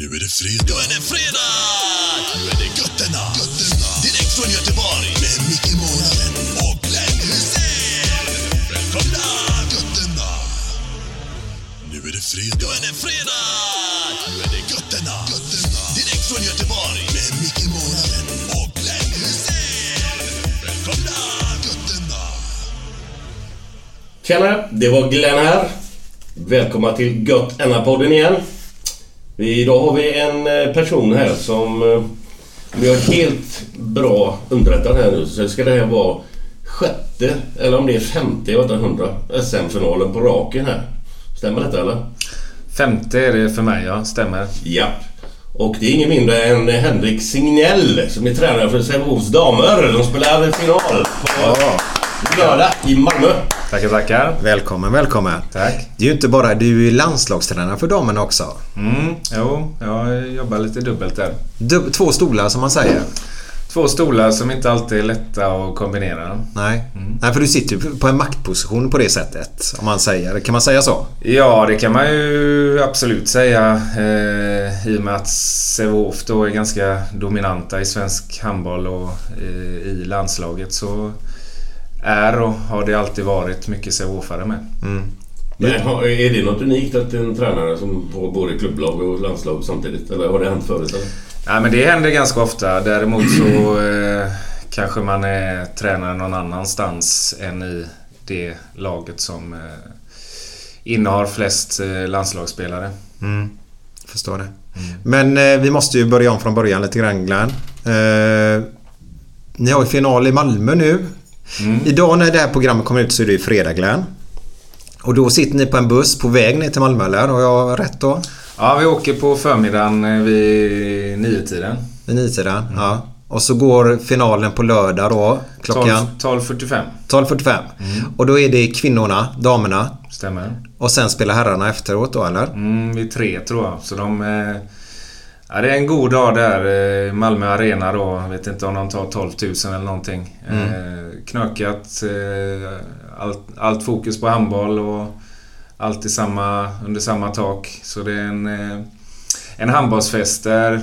Nu är det fredag. Nu är det fredag! Nu är det götterna. götterna. Direkt från Göteborg. Med Micke Månaden och Glenn Hysén. Välkomna! Götterna. Nu är det fredag. Nu är det fredag! Nu är det götterna. götterna. Direkt från Göteborg. Med Micke Månaden och Glenn Hysén. Välkomna! Götterna. Tjena, det var Glenn här. Välkomna till Gött podden igen. Idag har vi en eh, person här som... Om jag är helt bra underrättad här nu så ska det här vara sjätte, eller om det är femte, jag vet inte hundra, SM-finalen på raken här. Stämmer detta eller? Femte är det för mig, ja. Stämmer. Ja. Och det är ingen mindre än Henrik Signell som är tränare för Sävehofs damer. De spelar final på lördag i Malmö. Tackar, tackar. Välkommen, välkommen. Tack. Det är ju inte bara du är landslagstränare för damerna också. Mm, jo, jag jobbar lite dubbelt där. Du, två stolar som man säger. Två stolar som inte alltid är lätta att kombinera. Nej. Nej, för du sitter ju på en maktposition på det sättet. Om man säger. Kan man säga så? Ja, det kan man ju absolut säga. Eh, I och med att Sävehof då är ganska dominanta i svensk handboll och eh, i landslaget så är och har det alltid varit mycket Sävehofare med. Men har- är det något unikt att en tränare som har både klubblag och landslag samtidigt? Eller har det hänt förut? Eller? Nej men det händer ganska ofta. Däremot så eh, kanske man är tränare någon annanstans än i det laget som eh, innehar flest eh, landslagsspelare. Förstår det. Men eh, vi måste ju börja om från början lite grann Glenn. Eh, ni har ju final i Malmö nu. Idag när det här programmet kommer ut så är det ju fredag Glenn. Och då sitter ni på en buss på väg ner till Malmö eller? Har jag rätt då? Ja, vi åker på förmiddagen eh, vid niotiden. Vid nitiden? Ja. Och så går finalen på lördag då klockan 12 12.45. 12.45. Och då är det kvinnorna, damerna. Stämmer. Och sen spelar herrarna efteråt då eller? Mm, vid tre tror jag. Så de... Eh, ja, det är en god dag där. Eh, Malmö Arena då. Jag vet inte om de tar 12 000 eller någonting. Eh, knökat. Eh, allt, allt fokus på handboll och allt i samma, under samma tak. Så det är en, eh, en handbollsfest där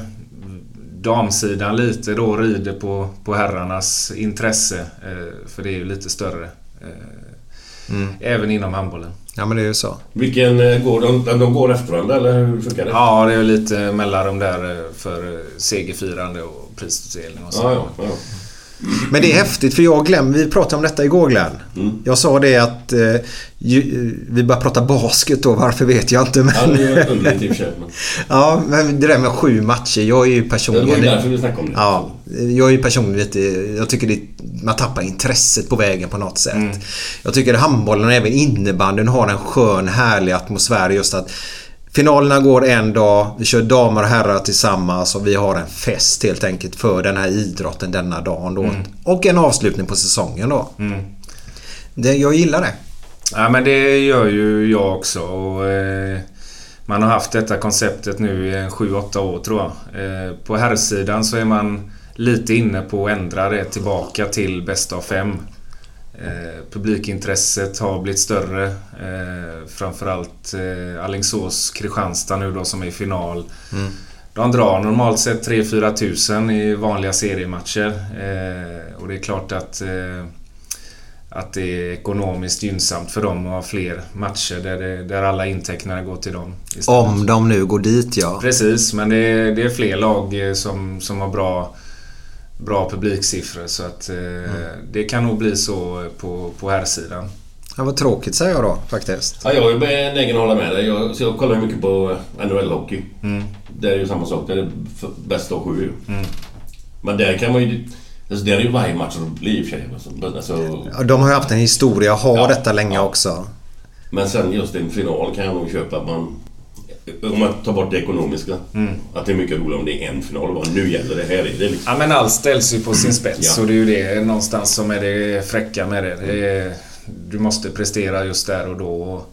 damsidan lite då rider på, på herrarnas intresse. Eh, för det är ju lite större. Eh, Även inom handbollen. Ja men det är ju så. Vilken eh, går de, de går efter varandra eller hur funkar det? Ja, det är lite mellanrum där eh, för eh, segerfirande och prisutdelning och så. ja, ja, ja. Men det är häftigt för jag och Glenn, vi pratade om detta igår Glenn. Jag sa det att eh, ju, vi började prata basket då, varför vet jag inte men... Ja, det är ja, men det där med sju matcher, jag är ju Det var personligen... därför vi snackade om det. Ja, jag är ju personligen lite... Jag tycker det, man tappar intresset på vägen på något sätt. Jag tycker att handbollen och även innebandyn har en skön, härlig atmosfär just att Finalerna går en dag, vi kör damer och herrar tillsammans och vi har en fest helt enkelt för den här idrotten denna dagen då. Och en avslutning på säsongen då. Det, jag gillar det. Ja, men det gör ju jag också. Och, eh, man har haft detta konceptet nu i 7-8 år tror jag. Eh, på herrsidan så är man lite inne på att ändra det tillbaka till bäst av fem. Eh, publikintresset har blivit större. Eh, framförallt eh, Alingsås Kristianstad nu då som är i final. Mm. De drar normalt sett 3-4 tusen i vanliga seriematcher. Eh, och det är klart att eh, att det är ekonomiskt gynnsamt för dem att ha fler matcher där, det, där alla intecknare går till dem. istället. Om de nu går dit ja. Precis, men det är, det är fler lag eh, som, som har bra, bra publiksiffror så att eh, det kan nog bli så på, på här sidan. Ja, vad tråkigt säger jag då faktiskt. Ja, jag är benägen att hålla med dig. Jag, så jag kollar ju mycket på NHL-hockey. Mm. Där är ju samma sak. Där är det bäst av sju. Men där kan man ju... Alltså där är ju varje match rolig i och för sig. Alltså, Alltså, Ja, De har ju haft en historia, har Ja. detta länge Ja. också. men sen just en final kan jag nog köpa att man... Om man tar bort det ekonomiska. Att det är mycket roligare om det är en final. Bara, nu gäller det. Här är det liksom. Ja men allt ställs ju på sin spets Ja. och det är ju det någonstans som är det fräcka med det. det är, du måste prestera just där och då. Och,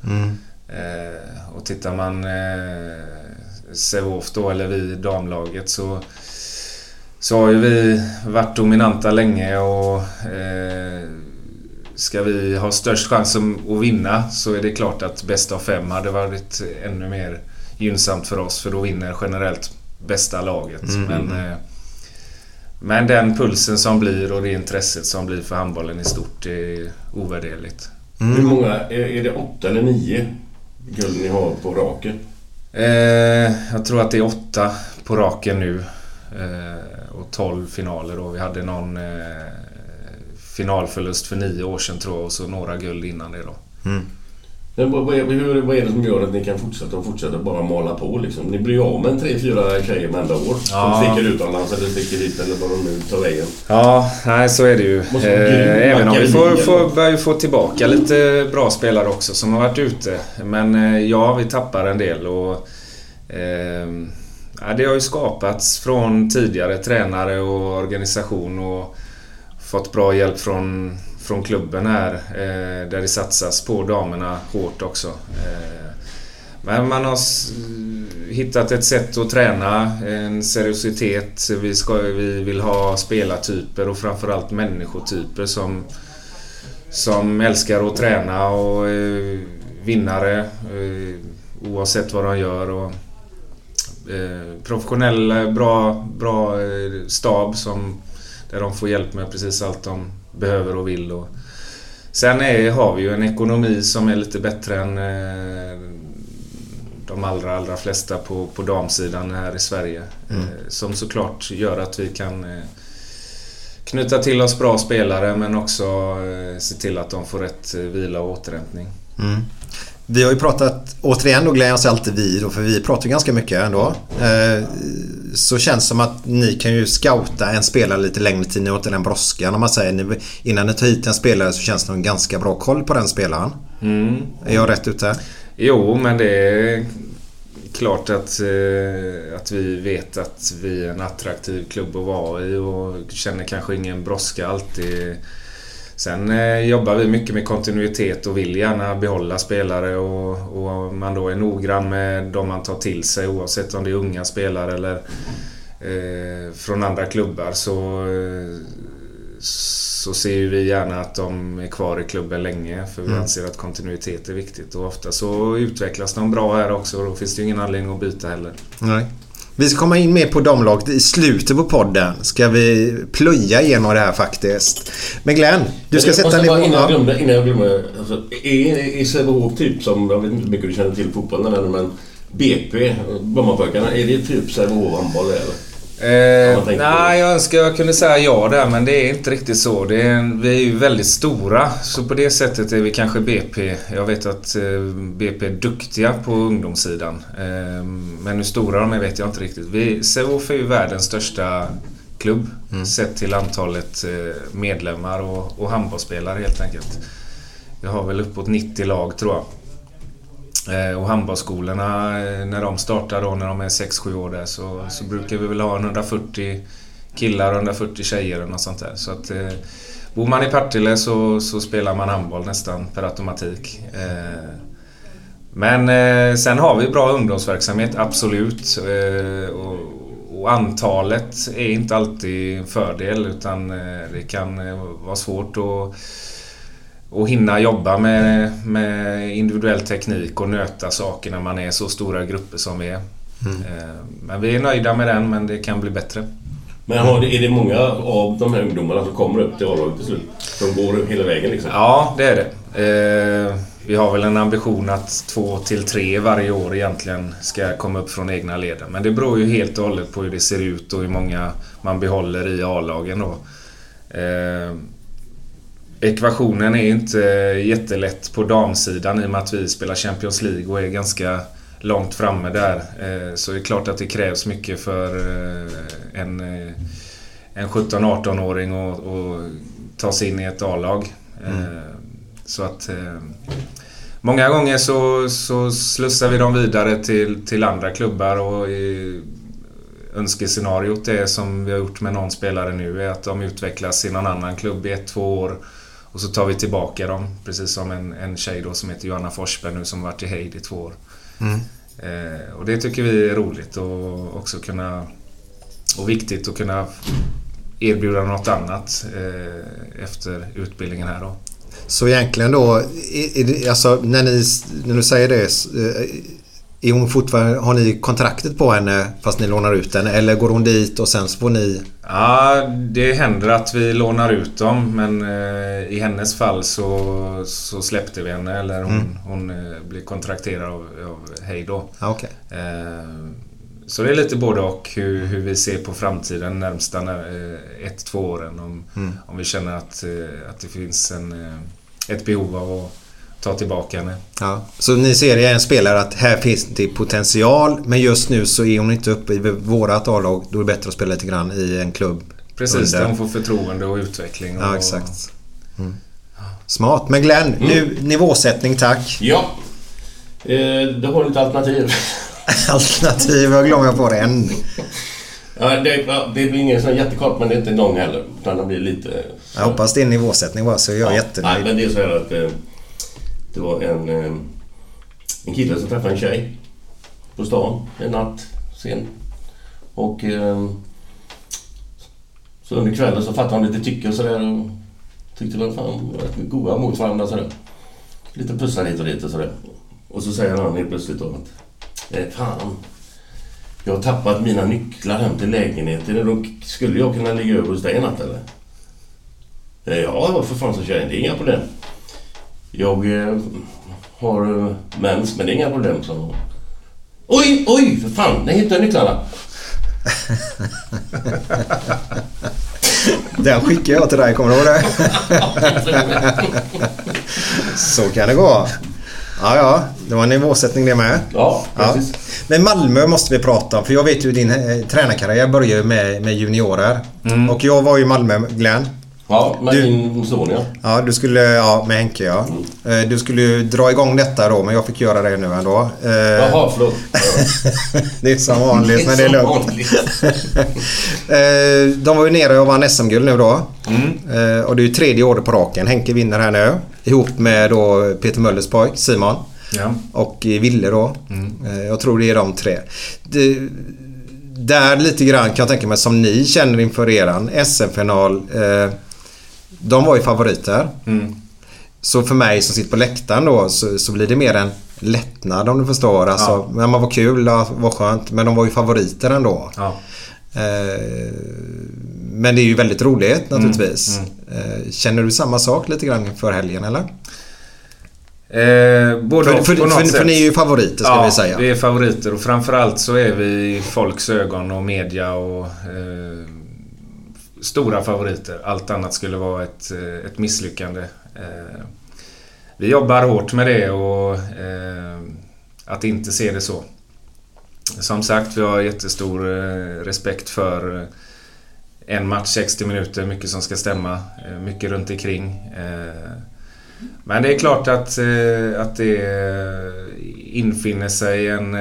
eh, och tittar man eh, Sävehof då, eller vi damlaget så så har ju vi varit dominanta länge och eh, ska vi ha störst chans att vinna så är det klart att bästa av fem hade varit ännu mer gynnsamt för oss för då vinner generellt bästa laget. Men, eh, men den pulsen som blir och det intresset som blir för handbollen i stort är ovärderligt. Hur många... Är, är det åtta eller nio guld ni har på raken? Eh, jag tror att det är åtta på raken nu. Eh, och 12 finaler då. Vi hade någon eh, finalförlust för nio år sedan tror jag och så några guld innan det då. Men vad, är, hur, vad är det som gör att ni kan fortsätta och fortsätta bara mala på liksom? Ni blir av med en tre, fyra tjejer varenda år. Ja. Som sticker utomlands eller sticker hit eller vad de nu tar vägen. Ja, nej så är det ju. Eh, även om vi får, får, börjar ju få tillbaka lite bra spelare också som har varit ute. Men eh, ja, vi tappar en del och... Eh, ja, det har ju skapats från tidigare tränare och organisation och fått bra hjälp från, från klubben här. Eh, där det satsas på damerna hårt också. Eh, men man har hittat ett sätt att träna, en seriositet. Vi, ska, vi vill ha spelartyper och framförallt människotyper som, som älskar att träna och eh, vinnare eh, oavsett vad de gör. Och, eh, professionell, eh, bra, bra eh, stab som, där de får hjälp med precis allt de behöver och vill. Och, sen är, har vi ju en ekonomi som är lite bättre än eh, de allra, allra flesta på, på damsidan här i Sverige. Eh, som såklart gör att vi kan eh, knyta till oss bra spelare men också se till att de får rätt vila och återhämtning. Mm. Vi har ju pratat, återigen då gläds alltid vi då, för vi pratar ganska mycket ändå. Eh, så känns det som att ni kan ju scouta en spelare lite längre tid. Ni har inte den brådskan om man säger. Ni, innan ni tar hit en spelare så känns det en ganska bra koll på den spelaren. Mm. Är jag rätt ute? Jo, men det är klart att, eh, att vi vet att vi är en attraktiv klubb att vara i och känner kanske ingen brådska alltid. Sen eh, jobbar vi mycket med kontinuitet och vill gärna behålla spelare och, och man då är noggrann med de man tar till sig oavsett om det är unga spelare eller eh, från andra klubbar så, eh, så ser vi gärna att de är kvar i klubben länge för vi anser att kontinuitet är viktigt och ofta så utvecklas de bra här också och då finns det ju ingen anledning att byta heller. Nej. Vi ska komma in mer på damlaget i slutet på podden. Ska vi plöja igenom det här faktiskt. Men Glenn, du ska sätta nivån. innan jag Ja. glömde, innan jag glömde alltså, är, är Sävehof typ som, jag vet inte hur mycket du känner till fotbollen eller men BP, Brommapojkarna, är det typ Sävehof handboll eller? Eh, nej, jag önskar jag kunde säga ja där men det är inte riktigt så. Det är en, vi är ju väldigt stora så på det sättet är vi kanske BP. Jag vet att eh, BP är duktiga på ungdomssidan. Eh, men hur stora de är vet jag inte riktigt. Vi, är ju världens största klubb sett till antalet eh, medlemmar och, och handbollsspelare helt enkelt. Vi har väl uppåt 90 lag tror jag. Eh, och handbollsskolorna, eh, när de startar då, när de är 6-7 år där, så, så brukar vi väl ha 140 killar och 140 tjejer och något sånt där. Så att, eh, bor man i Partille så, så spelar man handboll nästan per automatik. Eh, men eh, sen har vi bra ungdomsverksamhet, absolut. Eh, och, och antalet är inte alltid en fördel utan eh, det kan eh, vara svårt att och hinna jobba med, med individuell teknik och nöta saker när man är så stora grupper som vi är. Mm. Men vi är nöjda med den, men det kan bli bättre. Men har, är det många av de här ungdomarna som kommer upp till A-laget till slut? Som går hela vägen liksom? Ja, det är det. Eh, vi har väl en ambition att två till tre varje år egentligen ska komma upp från egna leden. Men det beror ju helt och hållet på hur det ser ut och hur många man behåller i A-lagen då. Eh, ekvationen är inte jättelätt på damsidan i och med att vi spelar Champions League och är ganska långt framme där. Eh, så det är klart att det krävs mycket för eh, en, eh, en 17-18-åring att ta sig in i ett A-lag. Mm. Så att Många gånger så, så slussar vi dem vidare till, till andra klubbar och i, önskescenariot är som vi har gjort med någon spelare nu är att de utvecklas i någon annan klubb i ett, två år och så tar vi tillbaka dem. Precis som en, en tjej då som heter Johanna Forsberg nu som varit i Heid i två år. Mm. Eh, och det tycker vi är roligt och också kunna och viktigt att kunna erbjuda något annat eh, efter utbildningen här då. Så egentligen då, alltså när, ni, när du säger det, eh, är hon fortfarande, har ni kontraktet på henne fast ni lånar ut henne? Eller går hon dit och sen så får ni... Ja, det händer att vi lånar ut dem men eh, i hennes fall så, så släppte vi henne eller hon, mm. hon eh, blir kontrakterad av, av Hej då. Ah, okay. eh, så det är lite både och hur, hur vi ser på framtiden närmsta eh, ett, två åren. Om, mm. om vi känner att, eh, att det finns en, ett behov av att ta tillbaka henne. Ja. Så ni ser i en spelare att här finns det potential men just nu så är hon inte uppe i vårat A-lag. Då är det bättre att spela lite grann i en klubb. Precis, där hon får förtroende och utveckling. Och... Ja, exakt. Mm. Smart. Men Glenn, mm. nu nivåsättning tack. Ja. Eh, du har lite alternativ. alternativ? Jag glömmer på det än. Ja, det, det blir ingen sån jättekort men det är inte lång heller. Utan det blir lite... Så. Jag hoppas det är nivåsättning bara så jag är ja, jättenöjd. Nej, men det är så här att... Det var en, eh, en kille som träffade en tjej på stan en natt sen. Och eh, så under kvällen så fattade han lite tycke och sådär. Och tyckte väl fan rätt goda mot varandra sådär. Lite pussar hit och dit och sådär. Och så säger han helt plötsligt då att eh, Fan, jag har tappat mina nycklar hem till lägenheten. Då skulle jag kunna ligga över hos dig en natt eller? Eh, ja, för fan så tjejen. Det är inga problem. Jag eh, har eh, mens, men det är inga problem. Så... Oj, oj, för fan! Jag hittade nycklarna. Den skickar jag till dig, kommer du ihåg det? Så kan det gå. Ja, ja. Det var en nivåsättning det med. Ja, precis. Ja. Men Malmö måste vi prata om. För jag vet ju din eh, tränarkarriär började med, med juniorer. Mm. Och jag var ju i Malmö, Glenn. Ja, med du, din son ja. Du skulle... Ja, med Henke ja. Mm. Du skulle ju dra igång detta då, men jag fick göra det nu ändå. Eh, Jaha, förlåt. det är som vanligt, men det är lugnt. Eh, de var ju nere och vann SM-guld nu då. Mm. Och det är ju tredje året på raken. Henke vinner här nu. Ihop med då Peter Möllers pojk Simon. Ja. Och Ville då. Mm. Jag tror det är de tre. Det, där lite grann kan jag tänka mig som ni känner inför eran SM-final. Eh, de var ju favoriter. Mm. Så för mig som sitter på läktaren då så, så blir det mer en lättnad om du förstår. Alltså, ja. men man var kul, det var skönt. Men de var ju favoriter ändå. Ja. Eh, men det är ju väldigt roligt naturligtvis. Mm. Mm. Eh, känner du samma sak lite grann för helgen eller? Eh, både för, för, för, för, ni är ju favoriter ska ja, vi säga. vi är favoriter och framförallt så är vi i folks ögon och media och eh, stora favoriter. Allt annat skulle vara ett, eh, ett misslyckande. Eh, vi jobbar hårt med det och eh, att inte se det så. Som sagt, vi har jättestor respekt för en match, 60 minuter, mycket som ska stämma, mycket runt omkring. Men det är klart att, att det infinner sig en,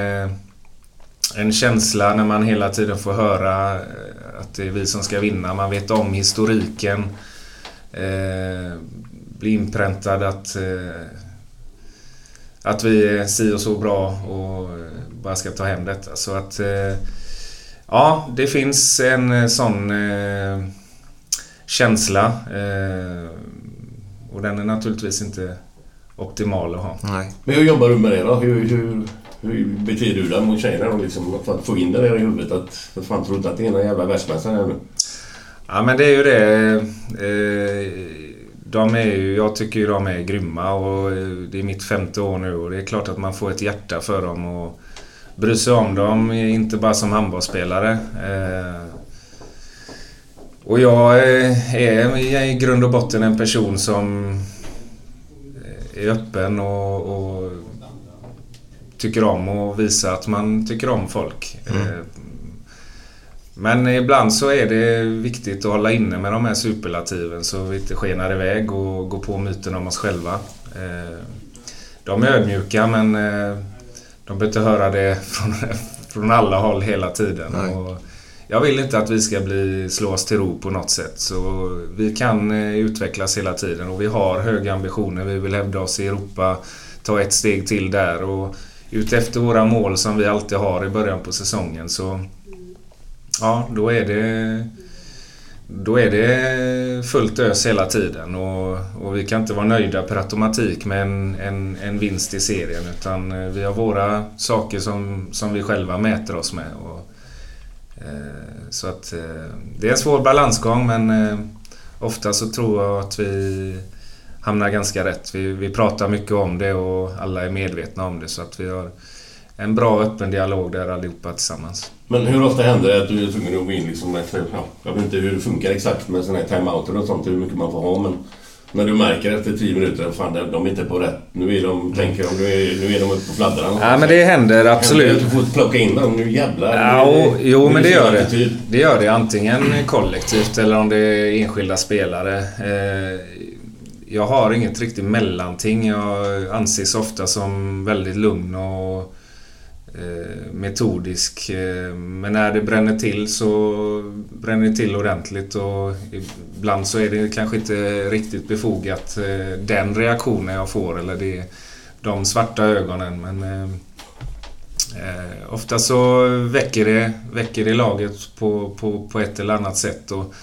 en känsla när man hela tiden får höra att det är vi som ska vinna. Man vet om historiken. eh, bli inpräntad att, eh, att vi är si och så bra och bara ska ta hem detta. Så att eh, ja, det finns en eh, sån eh, känsla. Eh, och den är naturligtvis inte optimal att ha. Nej. Men hur jobbar du med det då? Hur, hur, hur beter du dig mot tjejerna då? Liksom, för att få in det där i huvudet att för fan tror inte att det är någon jävla världsmästare här nu? Ja men det är ju det. Eh, de är ju, jag tycker ju de är grymma och eh, det är mitt femte år nu och det är klart att man får ett hjärta för dem och bry sig om dem, eh, inte bara som handbollsspelare. Och jag är i grund och botten en person som är öppen och, och tycker om att visa att man tycker om folk. Eh, Men ibland så är det viktigt att hålla inne med de här superlativen så vi inte skenar iväg och går på myten om oss själva. Eh, De är ödmjuka men eh, de behöver inte höra det från, från alla håll hela tiden. Jag vill inte att vi ska bli, oss till ro på något sätt. Så vi kan utvecklas hela tiden och vi har höga ambitioner. Vi vill hävda oss i Europa, ta ett steg till där och utefter våra mål som vi alltid har i början på säsongen så Ja, då är det då är det fullt ös hela tiden och, och vi kan inte vara nöjda per automatik med en, en, en vinst i serien utan eh, vi har våra saker som, som vi själva mäter oss med. Och, eh, så att eh, det är en svår balansgång men eh, ofta så tror jag att vi hamnar ganska rätt. Vi, vi pratar mycket om det och alla är medvetna om det så att vi har en bra öppen dialog där allihopa tillsammans. Men hur ofta händer det att du är tvungen att gå in liksom efter, ja, jag vet inte hur det funkar exakt med sådana här timeouter och sånt, hur mycket man får ha men när du märker efter 10 minuter att fan, de- de är inte på rätt. Nu är de, tänker de, nu är, nu är de uppe på fladdran. Ja men det händer absolut. Du får plocka in dem, nu jävlar. Ja, och, jo men det gör fel det. attityd. Det gör det antingen kollektivt eller om det är enskilda spelare. Jag har inget riktigt mellanting. Jag anses ofta som väldigt lugn och eh, metodisk. Eh, men när det bränner till så bränner det till ordentligt och ibland så är det kanske inte riktigt befogat eh, den reaktionen jag får eller det, de svarta ögonen. Men eh, eh, ofta så väcker det, väcker det laget på, på, på ett eller annat sätt. Och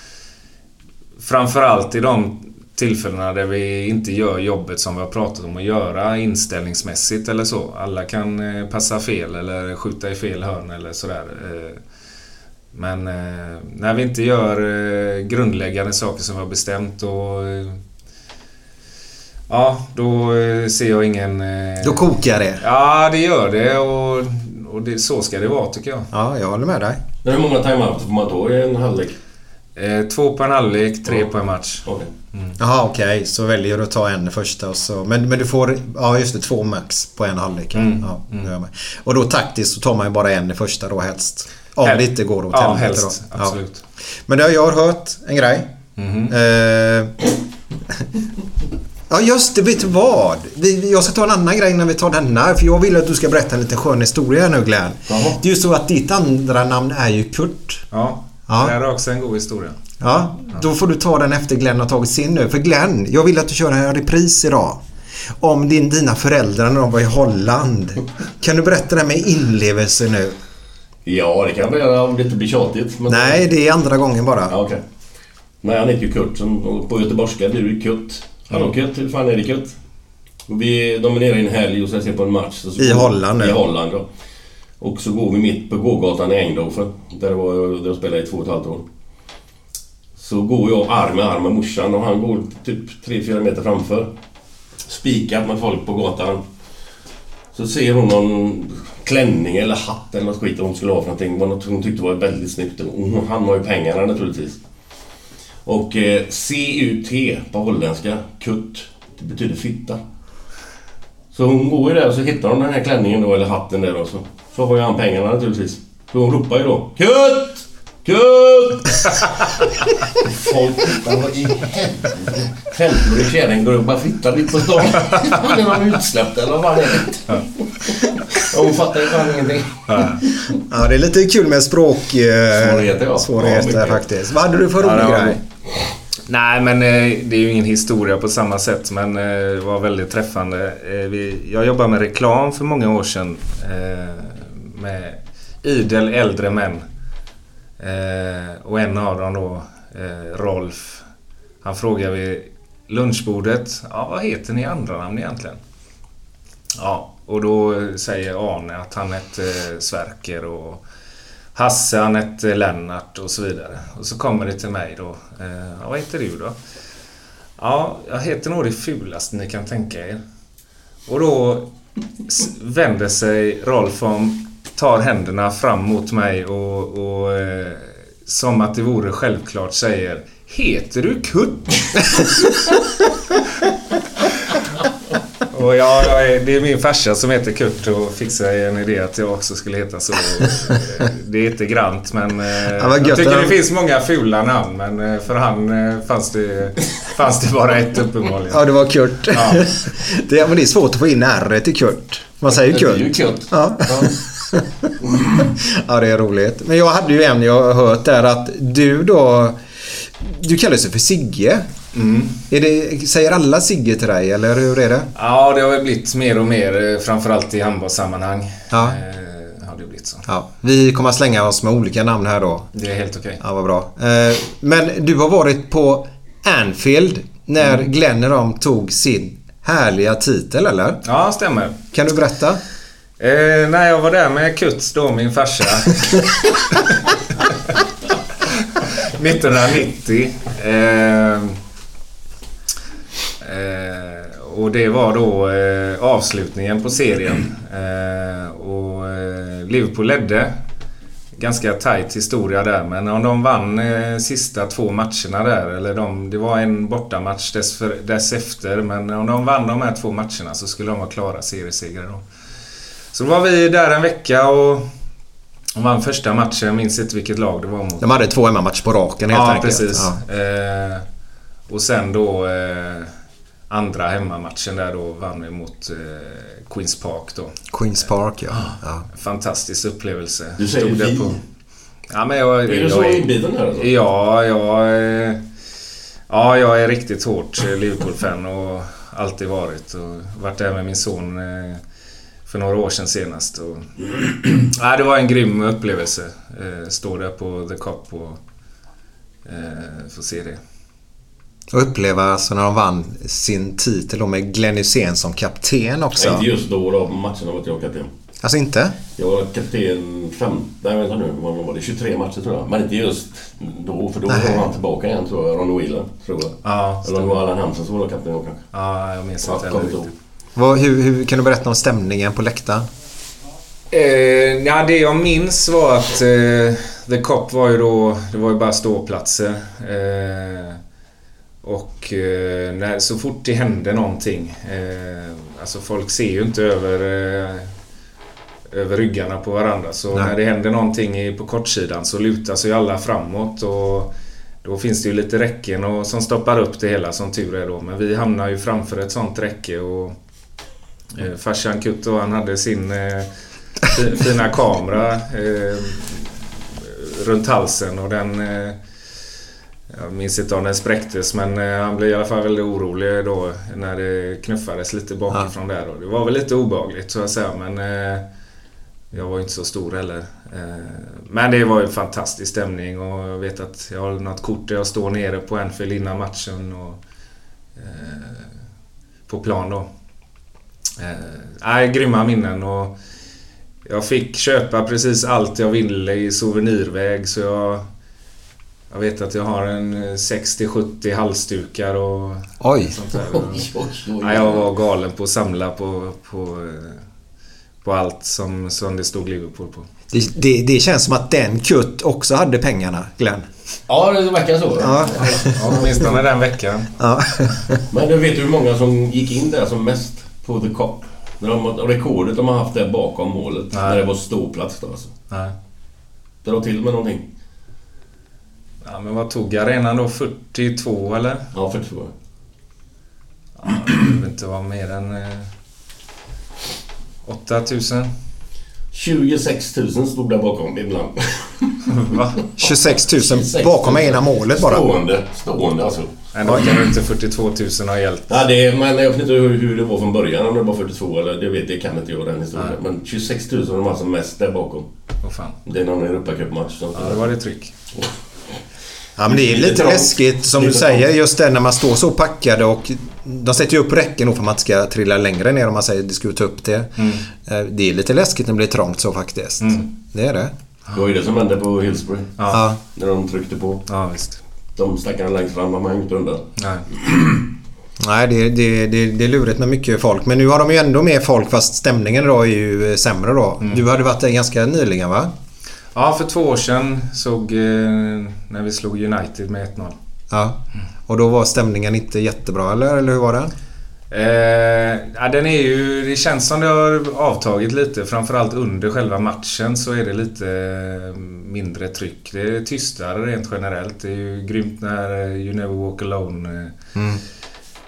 framförallt i de tillfällena där vi inte gör jobbet som vi har pratat om att göra inställningsmässigt eller så. Alla kan eh, passa fel eller skjuta i fel hörn eller sådär. Eh, Men eh, när vi inte gör grundläggande saker som vi har bestämt och Ja, då ser jag ingen... Då kokar det. Ja, det gör det och, och det, så ska det vara tycker jag. Ja, jag håller med dig. Men Hur många timeouter får man ta i en halvlek? Eh, två på en halvlek, tre Ja. på en match. Okej. Jaha, okej. Så väljer du att ta en första och så... Men, men du får... Ja, just det. Två max på en halvlek. Mm. Ja, med. Och då taktiskt så tar man ju bara en i första då helst. Om Hel- det inte går åt Ja, helvete helst. då. Ja. Absolut. Men det, jag har hört en grej. Mhm. Eh, ja just det, vet du vad? Vi, vi- jag ska ta en annan grej när vi tar denna. För jag vill att du ska berätta en liten skön historia nu Glenn. Jaha. Det är ju så att ditt andra namn är ju Kurt. Ja, Ja. det här är också en god historia. Ja, då får du ta den efter Glenn har tagit sin nu. För Glenn, jag vill att du kör en repris idag. Om din, dina föräldrar när de var i Holland. Kan du berätta det med inlevelse nu? Ja, det kan jag göra om det inte blir tjatigt. Men... Nej, det är andra gången bara. Ja, okej. Nej, han heter ju Kurt. På göteborgska blir det Kutt. Hallå Kutt, hur fan är det Kutt? Och vi, de är nere i en helg och ska se på en match. I Holland nu. I Holland, ja. Och så går vi mitt på gågatan i Eindhoven. Där, det var, där jag spelade i två och ett halvt år. Så går jag arm i arm med morsan och han går typ 3-4 meter framför. Spikat med folk på gatan. Så ser hon någon klänning eller hatt eller något skit hon skulle ha för någonting. Vad hon tyckte var väldigt snyggt. Hon- han har ju pengarna naturligtvis. Och eh, CUT på holländska, kutt, det betyder fitta. Så hon går ju där och så hittar hon den här klänningen då, eller hatten där och så. Så har ju han pengarna naturligtvis. Så hon ropar ju då KUTT! KUTT! Folk tittar, vad i helvete? 50-årig kärring går upp och bara fittar lite på stan. Är de utsläppta eller vad fan är det? Hon fattar ju fan ingenting. Ja, det är lite kul med språk... Eh, Svårigheter, ja. Ja, Svårigheter mycket. faktiskt. Vad hade du för rolig Ja, grej? Nej, men eh, det är ju ingen historia på samma sätt, men eh, det var väldigt träffande. Jag jobbade med reklam för många år sedan med idel äldre män. Eh, och en av dem då, eh, Rolf, han frågar vid lunchbordet, ja, vad heter ni i andra namn egentligen? Ja, och då eh, säger Arne att han hette eh, Sverker och Hasse han hette Lennart och så vidare. Och så kommer det till mig då. Eh, ja, vad heter du då? Ja, jag heter nog det fulaste ni kan tänka er. Och då vänder sig Rolf om, tar händerna fram mot mig och, och eh, som att det vore självklart säger Heter du Kurt? Och jag, jag är, det är min farsa som heter Kurt och fick sig en idé att jag också skulle heta så. Det är inte grant men eh, gött jag tycker att det finns många fula namn men eh, för han eh, fanns det, fanns det bara ett uppenbarligen. Ja, det var Kurt. Ja. det, men det är svårt att få in R i Kurt. Man säger Det är ju Kurt. Kurt. Ja. ja, det är roligt. Men jag hade ju en jag har hört där att du då... Du kallar dig för Sigge. Mm. Är det, säger alla Sigge till dig eller hur är det? Ja, det har väl blivit mer och mer eh, framförallt i handbollssammanhang. Ja. Eh, har det blivit så. Ja, vi kommer att slänga oss med olika namn här då. Det är helt okej. Ja, vad bra. Eh, Men du har varit på Anfield när Mm. Glenn de tog sin härliga titel, eller? Ja, stämmer. Kan du berätta? Eh, när jag var där med Kuts då, min farsa. 1990. Eh, eh, och det var då eh, avslutningen på serien. Eh, och eh, Liverpool ledde. Ganska tight historia där men om de vann sista två matcherna där eller de, det var en bortamatch dess för, dess efter men om de vann de här två matcherna så skulle de vara klara seriesegrare då. Så då var vi där en vecka och vann första matchen. Jag minns inte vilket lag det var mot. De hade två hemmamatcher på raken helt ja, enkelt. precis. Ja. Eh, och sen då eh, andra hemmamatchen där då vann vi mot eh, Queens Park då. Queens Park, ja. ja. Fantastisk upplevelse. Du säger Stod vi. Ja, men jag, Är du jag så inbiten här alltså? Ja, jag... Ja, jag är riktigt hårt Liverpool-fan och alltid varit. Och varit där med min son eh, för några år sedan senast. Och, ja, det var en grym upplevelse. Eh, Stå där på The Cop och eh, få se det. Och uppleva alltså när de vann sin titel då med Glenn Hysén som kapten också. Inte just då då på matcherna var inte jag kapten. Alltså inte? Jag var kapten fem... Nej vänta nu. Vad var det? 23 matcher tror jag. Men inte just då. För då var han tillbaka igen tror jag. Ron Whelan. Tror jag. Ja, Eller om det var Allan Hansen som var kapten då kanske. ja jag minns inte heller riktigt. Vad, hur, hur kan du berätta om stämningen på läktaren? Eh, ja, det jag minns var att eh, The Cop var ju då... Det var ju bara ståplatser. Eh, och eh, när, så fort det hände någonting. Eh, alltså folk ser ju inte över, eh, över ryggarna på varandra. Så Nej. när det händer någonting på kortsidan så lutar sig alla framåt. Och då finns det ju lite räcken och, som stoppar upp det hela som tur är då. Men vi hamnar ju framför ett sånt räcke. Och, eh, farsan Kutt då, han hade sin eh, fi- fina kamera eh, runt halsen och den... Eh, jag minns inte om den spräcktes men eh, han blev i alla fall väldigt orolig då när det knuffades lite bakifrån där. Och det var väl lite obehagligt så att säga men eh, jag var inte så stor heller. Eh, men det var ju fantastisk stämning och jag vet att jag har något kort där jag står nere på Anfield innan matchen och på plan då. Eh, nej, grymma minnen och jag fick köpa precis allt jag ville i souvenirväg så jag... Jag vet att jag har en eh, 60-70 halsdukar och Oj! sånt där. Oj, oj, oj. Ja, jag var galen på att samla på, på, eh, på allt som, som det stod Liverpool på. Det, det, det känns som att den Kurt också hade pengarna, Glenn. Ja, det verkar så. Ja. Ja, åtminstone den veckan. Ja. Men du vet hur många som gick in där som mest på The Cop? När de, rekordet de har haft där bakom målet. Nej. När det var ståplats då alltså. Nej. Dra till med någonting. Ja, men vad tog arenan då? 42 eller? Ja, 42. Ja, det behöver inte vara mer än... Eh, 8000. 26 000 stod där bakom ibland. Va? 26 000 26 bakom 000. ena målet bara. Stående. Stående alltså. Ändå kan ju inte 42 000 ha hjälpt. Ja, det är, men jag vet inte hur, hur det var från början. Om det var 42 eller det vet det kan inte jag den historien. Men 26 000 var alltså mest där bakom. Åh fan. Det är någon Europacupmatch. Ja, det var det tryck. Ja, men det är lite läskigt som du säger just det när man står så packade och de sätter ju upp räcken då för att man inte ska trilla längre ner om man säger att de ska ta upp det. Eh, Det är lite läskigt när det blir trångt så faktiskt. Det är det. Det var ju det som hände på Hillsbury. Ja. När de tryckte på. Ja, visst. De stackarna längst fram har man ju inte undan. Nej. Nej, det, det, det, det är lurigt med mycket folk. Men nu har de ju ändå mer folk fast stämningen idag är ju eh, sämre då. Du hade varit där ganska nyligen va? Ja, för två år sedan såg... Eh, när vi slog United med 1-0. Ja. Och då var stämningen inte jättebra eller, eller hur var den? Eh, ja, den är ju... Det känns som det har avtagit lite. Framförallt under själva matchen så är det lite eh, mindre tryck. Det är tystare rent generellt. Det är ju grymt när eh, You Never Walk Alone eh,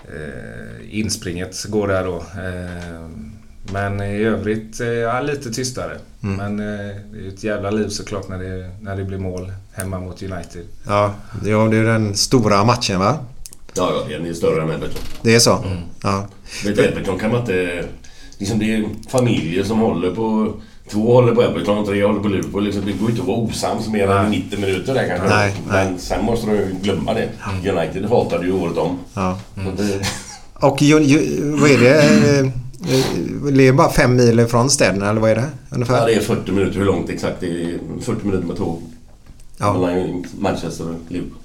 eh, inspringet går där då. Eh, men i övrigt, ja, lite tystare. Men eh, det är ju ett jävla liv såklart när det, när det blir mål hemma mot United. Ja, det är den stora matchen va? Ja, ja, den är större än Everton. Det är så? Ja. Vet du, Everton kan man inte... Liksom det är familjer som håller på... Två håller på Everton och tre håller på Liverpool. Liksom, det går inte att vara osams mer än 90 minuter där kanske. Nej, Men sen måste de ju glömma det. United hatade ju året om. ja. Det, Och ju, ju, vad är det? Eh, eh, Det är bara fem mil från städerna eller vad är det? Ungefär? ja, det är 40 minuter. Hur långt exakt? Det är 40 minuter med tåg. Ja. Mellan Manchester och Liverpool.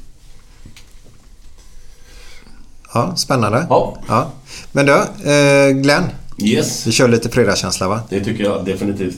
Ja, spännande. Ja. Ja. Men du, eh, Glenn. Yes, Vi kör lite fredagskänsla va? det tycker jag definitivt.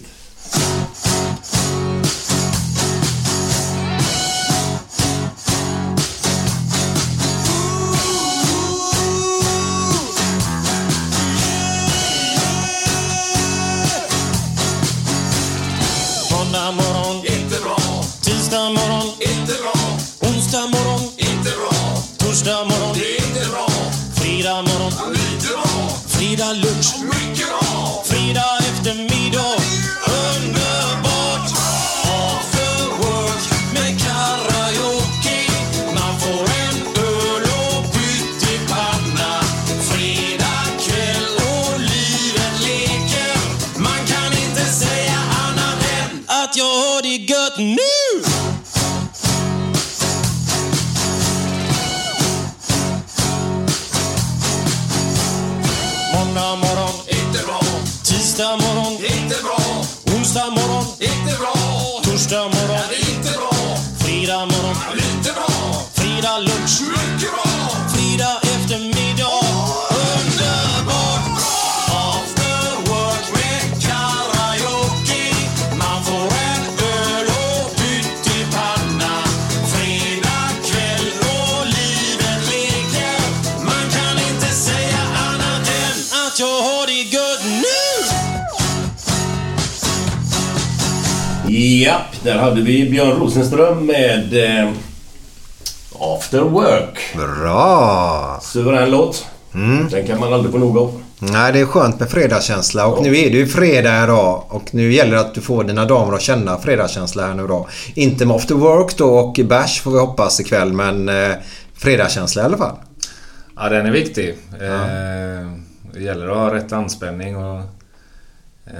Japp, där hade vi Björn Rosenström med eh, After Work. Bra! Suverän låt. Den kan man aldrig få nog av. Nej, det är skönt med fredagskänsla och nu är det ju fredag idag och nu gäller det att du får dina damer att känna fredagskänsla här nu då. Inte med after work då och bash får vi hoppas ikväll men eh, fredagskänsla i alla fall. Ja, den är viktig. Eh, det gäller att ha rätt anspänning och... Eh,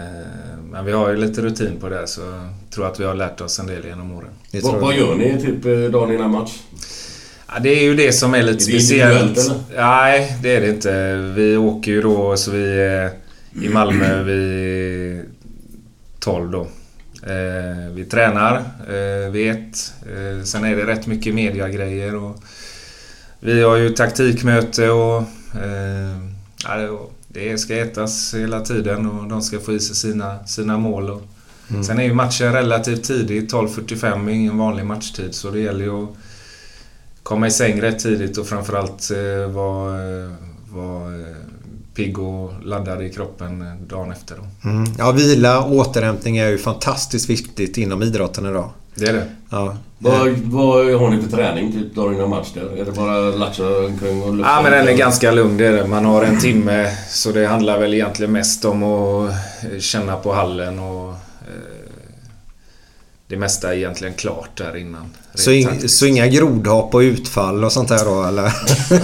men vi har ju lite rutin på det så jag tror att vi har lärt oss en del genom åren. Det Vad, vad gör ni typ eh, dagen innan match? Ja, det är ju det som är lite Är det individuellt, speciellt. Nej, det är det inte. Vi åker ju då så vi är i Malmö vid 12 då. Eh, vi tränar eh, vid ett. Eh, sen är det rätt mycket mediagrejer och vi har ju taktikmöte och eh, ja, det- ska ätas hela tiden och de ska få i sig sina, sina mål. Och, Sen är ju matchen relativt tidigt, 12.45 är ingen vanlig matchtid så det gäller ju att komma i säng rätt tidigt och framförallt eh, vara, eh, vara eh, pigg och laddad i kroppen eh, dagen efter. Mm. Ja, vila och återhämtning är ju fantastiskt viktigt inom idrotten idag. Det är det. Ja. Vad, vad har ni för träning typ dagen innan match där? Är det bara latcha omkring och lufta? Ja men den är ganska lugn det är det. Man har en timme så det handlar väl egentligen mest om att eh, känna på hallen och eh, det mesta är egentligen klart där innan. Så, in, så inga grodhopp och utfall och sånt där då eller?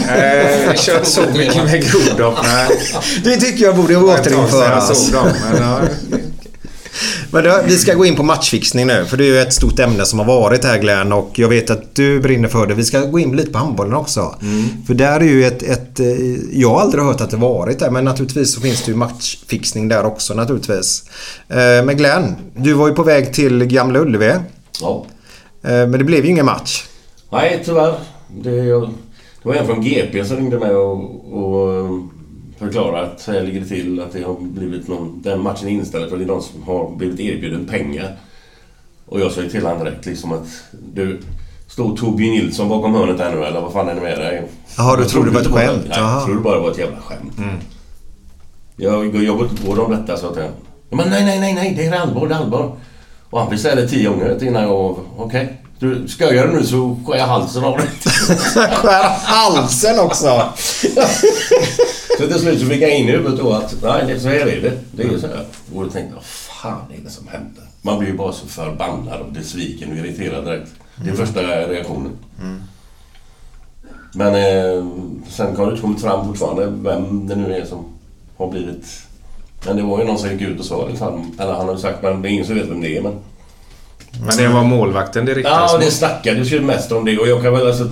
Nej, jag kör så mycket med grodhopp. Nej. Det tycker jag borde sedan Jag återinföras. såg dem. Men, ja, Men då, vi ska gå in på matchfixning nu för det är ju ett stort ämne som har varit här Glenn och jag vet att du brinner för det. Vi ska gå in lite på handbollen också. För där är ju ett, ett... eh, Jag har aldrig hört att det varit där men naturligtvis så finns det ju matchfixning där också naturligtvis. Eh, Men Glenn, du var ju på väg till Gamla Ullevi. Ja. Eh, Men det blev ju ingen match. Nej, tyvärr. Det, det var en från GP som ringde mig och, och förklarade att så här ligger det till. Att det har blivit någon, den matchen är inställd för det är någon som har blivit erbjuden pengar. Och jag sa ju till honom direkt liksom att du, står Torbjörn Nilsson bakom hörnet här nu eller vad fan är det med dig? Jaha, du trodde det var ett skämt? Nej, jag trodde bara det var ett jävla skämt. Jag, jag går inte på dem detta så att jag... Men nej, nej, nej, nej, det är allvar, det är allvar. Och han det tio gånger innan jag... Okej, du skojar du nu så skär jag halsen av dig. Skär halsen också! Så till slut så fick jag in i huvudet då att nej, det, så här är det. Det är ju så här. Och då tänkte jag, fan är det som händer? Man blir ju bara så förbannad och besviken och irriterad direkt. Det är första reaktionen. Men eh, sen har det inte kommit fram fortfarande vem det nu är som har blivit... Men det var ju någon som gick ut och sa liksom, eller han har ju sagt, men det är ingen som vet vem det är. Men men det var målvakten det riktades Ja, det snackades ju mest om det och jag kan väl alltså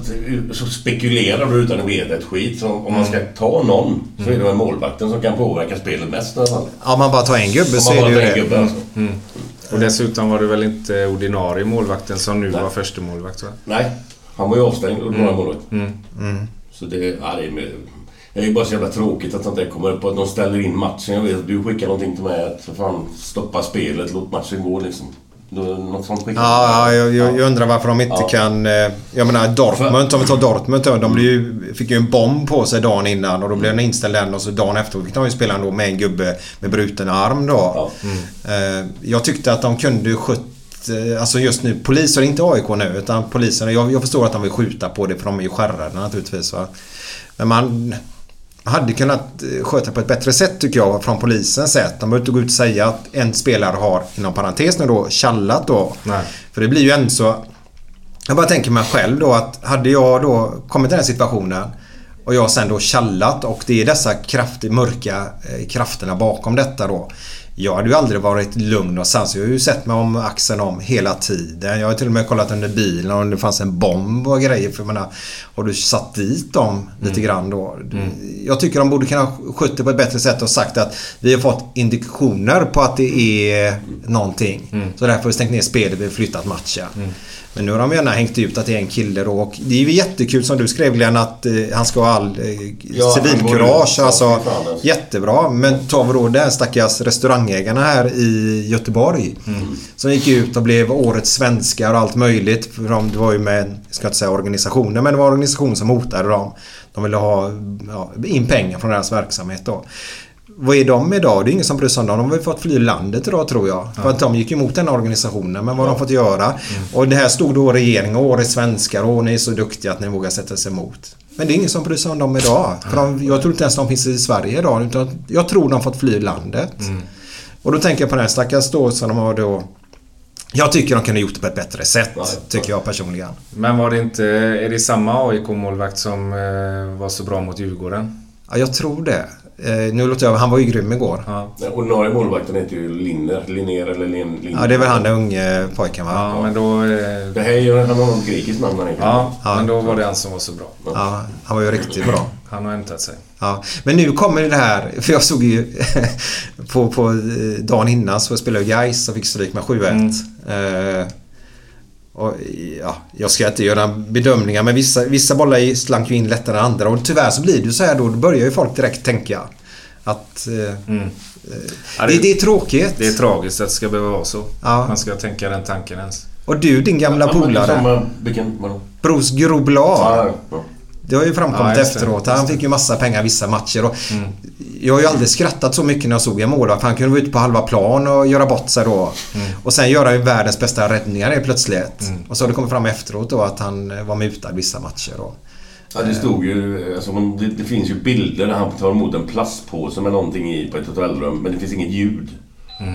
så spekulerar du utan att veta ett skit. Så om man ska ta någon så är det väl målvakten som kan påverka spelet mest i alla fall. Om man bara tar en gubbe så man är bara det ju det. gubbe alltså. Och dessutom var det väl inte ordinarie målvakten som nu Nej. var första målvakt va? Nej, han var ju avstängd och några målvakt. Så det, ja, det är med, det är ju bara så jävla tråkigt att sånt där kommer upp och att de ställer in matchen. Jag vet att du skickar någonting till mig att för fan stoppa spelet, låt matchen gå liksom. Något sånt skickar Ja, ja jag, jag, jag undrar varför de inte Ja. kan... eh, Jag menar Dortmund, om vi tar Dortmund De blev ju, fick ju en bomb på sig dagen innan och då blev den inställd den och så dagen efter fick de ju spela ändå med en gubbe med bruten arm då. Ja. Eh, Jag tyckte att de kunde skött eh, Alltså just nu, poliser, inte AIK nu utan poliserna. Jag, jag förstår att de vill skjuta på det för de är ju skärrade naturligtvis. Va? Men man hade kunnat eh, sköta på ett bättre sätt tycker jag från polisens sätt. De behöver inte gå ut och säga att en spelare har, inom parentes nu då, tjallat då. Nej. För det blir ju ändå så... Jag bara tänker mig själv då att hade jag då kommit i den här situationen och jag sen då tjallat och det är dessa kraftiga, mörka eh, krafterna bakom detta då. Jag hade ju aldrig varit lugn och sansad. Jag har ju sett mig om axeln om hela tiden. Jag har till och med kollat under bilen om det fanns en bomb och grejer. För jag menar, har du satt dit dem lite grann då? Jag tycker de borde kunna det på ett bättre sätt och sagt att vi har fått indikationer på att det är någonting. Så därför har vi stängt ner spelet, vi har flyttat matchen. Men nu har de gärna hängt ut att det är en kille då och det är ju jättekul som du skrev Glenn att eh, han ska ha all eh, Ja, civilkurage. Alltså, jättebra. Men tar vi då den stackars restaurangägarna här i Göteborg. Som gick ut och blev årets svenskar och allt möjligt. För de, det var ju med, jag ska inte säga organisationer, men det var en organisation som hotade dem. De ville ha ja, in pengar från deras verksamhet då. Vad är de idag? Det är ingen som bryr sig om dem. De har väl fått fly landet idag tror jag. För att de gick emot den organisationen. Men vad har de fått göra? Och det här stod då regeringen och årets svenskar och ni är så duktiga att ni vågar sätta sig emot. Men det är ingen som bryr sig om dem idag. För de, jag tror inte ens de finns i Sverige idag. Utan jag tror de har fått fly landet. Och då tänker jag på den här stackars då som de har då... Jag tycker de kunde gjort det på ett bättre sätt. Nej, tycker jag personligen. Men var det inte... Är det samma AIK-målvakt som eh, var så bra mot Djurgården? Ja, jag tror det. Eh, nu låter jag... Han var ju grym igår. Ja. Den ordinarie målvakten heter ju Linner. Linner eller Lin, Lin. Ja, det är väl han den unge pojken va? Ja, men då... Eh, Det här är ju, något grekiskt namn han ja, Ja. men då var det han som var så bra. Ja, han var ju riktigt bra. Han har hämtat sig. Ja. Men nu kommer det här, för jag såg ju på, på eh, dagen innan så spelade jag Gais och fick stryk med 7-1. Eh, och, ja, jag ska inte göra bedömningar men vissa, vissa bollar slank ju in lättare än andra och tyvärr så blir det så här då. Då börjar ju folk direkt tänka att eh, Ja, det, det är tråkigt. Det är tragiskt att det ska behöva vara så. Ja. Man ska tänka den tanken ens. Och du din gamla polare, Samma, vilken? Det har ju framkommit Ja, det, efteråt. Han fick ju massa pengar vissa matcher. Och Jag har ju aldrig skrattat så mycket när jag såg en målvakt. Han kunde vara ute på halva plan och göra bort sig då. Och sen göra ju världens bästa räddningar helt plötsligt. Och så har det kommit fram efteråt då att han eh, var mutad vissa matcher. Då. Ja, det stod ju... Alltså, man- det, det finns ju bilder där han tar emot en plastpåse med någonting i på ett hotellrum, men det finns inget ljud.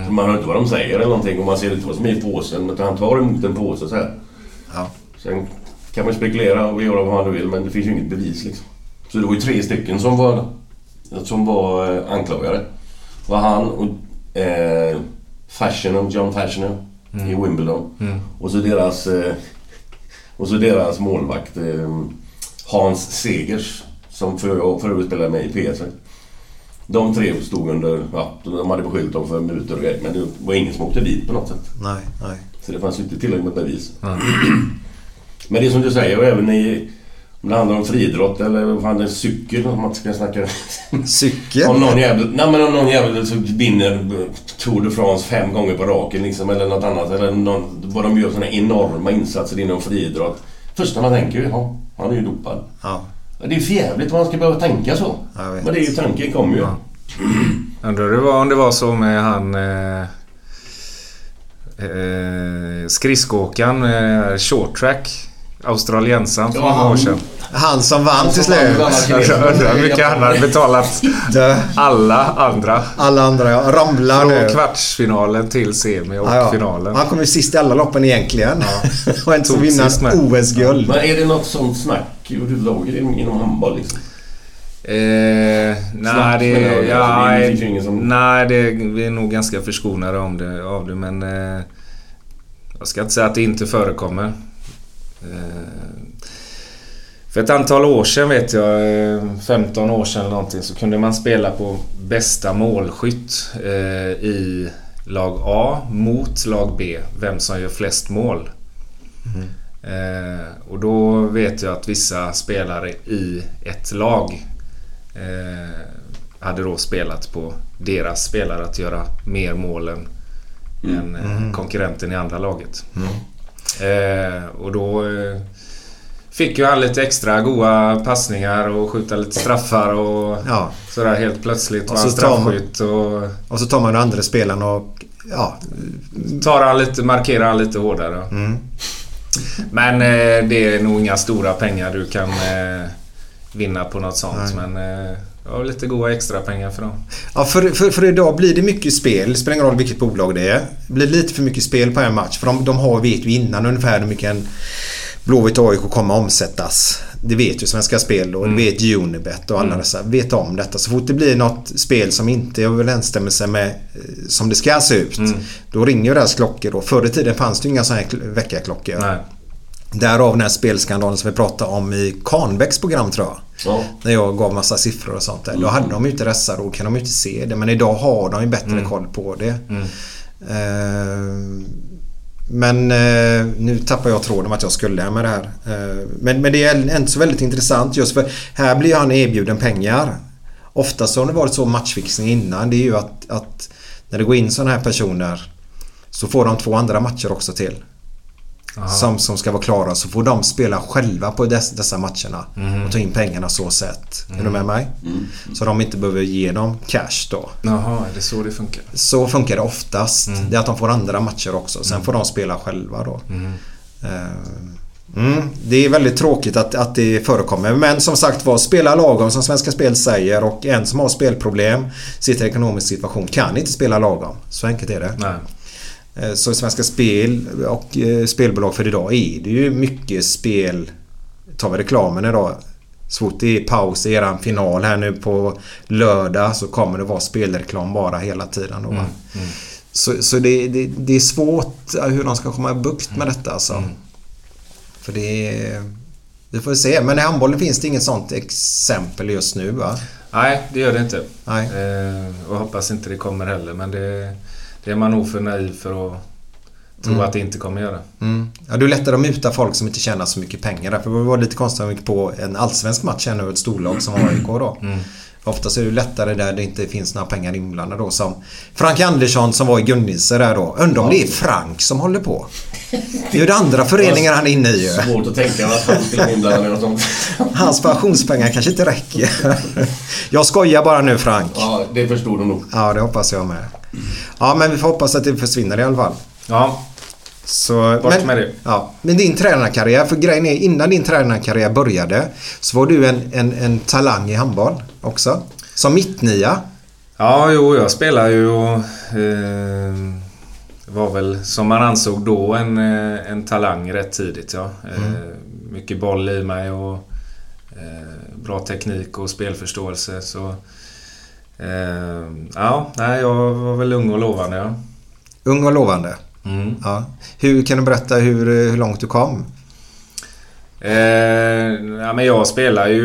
Så man hör inte vad de säger eller någonting och man ser inte vad som är i påsen. Utan han tar emot en påse så här. Ja. Sen kan man spekulera och göra vad man vill men det finns ju inget bevis liksom. Så det var ju tre stycken som var, som var eh, anklagade. Var han och eh, Fashioner, John Fashioner i Wimbledon. Och så deras eh, och så deras målvakt eh, Hans Segers som för, för övrigt spelade med i PSV. De tre stod under... Ja, de hade beskyllt dem för mutor och grejer men det var ingen som åkte dit på något sätt. Nej, nej. Så det fanns ju inte tillräckligt med bevis. Men det är som du säger, och även i... Om det handlar om friidrott eller vad fan cykel, om man ska snacka... Cykel? om någon jävel... Nej men om någon jävel så vinner Tour de France fem gånger på raken liksom, eller något annat. Eller någon, vad de gör såna enorma insatser inom friidrott. Första man tänker ju, ja, han är ju dopad. Ja. Ja, Det är för jävligt man ska behöva tänka så. Men det är ju tanken kommer ju. Undrar det var, om det var så med han... Eh, eh, skridskoåkaren, eh, short track. Australiensaren för Ja, många år han- sedan. Han som vann till som slut. undrar hur mycket han hade betalat alla andra. Alla andra ja, ramlar nu. Från kvartsfinalen till semi och Ja, ja. finalen. Han kom ju sist i alla loppen egentligen. och inte han med. OS-guld. Men är det något sånt snack överhuvudtaget inom handboll liksom? Eh, nej, det, ja, Alltså, det- det finns ju ingen som- nej det, vi är nog ganska förskonade om det, av det men eh, jag ska inte säga att det inte förekommer. Eh, för ett antal år sedan vet jag, eh, 15 år sedan eller någonting, så kunde man spela på bästa målskytt eh, i lag A mot lag B. Vem som gör flest mål. Eh, och då vet jag att vissa spelare i ett lag eh, hade då spelat på deras spelare att göra mer mål än, än eh, konkurrenten i andra laget. Eh, och då eh, fick ju han lite extra goa passningar och skjuta lite straffar och Ja. sådär helt plötsligt var så straffskytt och Och så tar man den andra spelaren och... Ja. tar han lite, markerar han lite hårdare. Men eh, det är nog inga stora pengar du kan eh, vinna på något sånt. Men eh, ja, lite goda extra pengar för dem. Ja, för, för, för idag blir det mycket spel. Det spelar ingen roll vilket bolag det är. Det blir lite för mycket spel på en match. För de, de har, vet ju innan ungefär hur mycket en Blåvitt AIK kommer omsättas. Det vet ju Svenska Spel och det vet Unibet och alla dessa vet om detta. Så fort det blir något spel som inte är överensstämmelse med eh, som det ska se ut. Då ringer ju deras klockor då. Förr i tiden fanns det ju inga sådana här kl- väckarklockor. Nej. Därav den här spelskandalen som vi pratade om i Kahnbäcks program tror jag. Ja. När jag gav massa siffror och sånt där. Då hade de ju inte dessa, då kan de ju inte se det. Men idag har de ju bättre koll på det. Eh, men eh, nu tappar jag tråden att jag skulle med det här. Eh, men, men det är inte så väldigt intressant just för här blir han erbjuden pengar. Oftast har det varit så matchfixning innan. Det är ju att, att när det går in sådana här personer så får de två andra matcher också till. Som, som ska vara klara. Så får de spela själva på dess, dessa matcherna. Och ta in pengarna så sätt. Är du med mig? Så de inte behöver ge dem cash då. Jaha, är det så det funkar? Så funkar det oftast. Det är att de får andra matcher också. Sen får de spela själva då. Mm, det är väldigt tråkigt att, att det förekommer. Men som sagt var, spela lagom som Svenska Spel säger och en som har spelproblem, sitter i ekonomisk situation, kan inte spela lagom. Så enkelt är det. Nej. Eh, Så Svenska Spel och eh, spelbolag för idag är det ju mycket spel. Tar vi reklamen idag. Så fort det är paus i eran final här nu på lördag så kommer det vara spelreklam bara hela tiden. Då, va? Så, så det, det, det är svårt eh, hur de ska komma i bukt med detta alltså. För det är... Vi får se. Men i handbollen finns det inget sånt exempel just nu va? Nej, det gör det inte. Nej. Eh, och hoppas inte det kommer heller. Men det, det är man nog för naiv för att tro att det inte kommer göra. Mm. Ja, det är lättare att muta folk som inte tjänar så mycket pengar. Därför var det var lite konstigt att vi gick på en allsvensk match här nu, ett storlag som AIK då. Oftast är det lättare där det inte finns några pengar inblandade då. Som Frank Andersson som var i Gunnilse där då. Undrar om det är Frank som håller på. Det är ju det andra föreningar han är inne i ju. Svårt att tänka att han skulle vara inblandad i något sånt. Hans pensionspengar kanske inte räcker. Jag skojar bara nu Frank. Ja, det förstod de nog. Ja, det hoppas jag med. Ja, men vi får hoppas att det försvinner i alla fall. Ja, Så, Bort men, med det. Ja, men din tränarkarriär, för grejen är innan din tränarkarriär började så var du en, en, en talang i handboll också. Som mittnia. Ja, jo, jag spelar ju och eh, var väl som man ansåg då en, eh, en talang rätt tidigt. Ja. Eh, mycket boll i mig och eh, bra teknik och spelförståelse. Så, eh, ja, nej, jag var väl ung och lovande. Ja. Ung och lovande. Mm. Ja. Hur Kan du berätta hur, hur långt du kom? Eh, ja, men jag spelar ju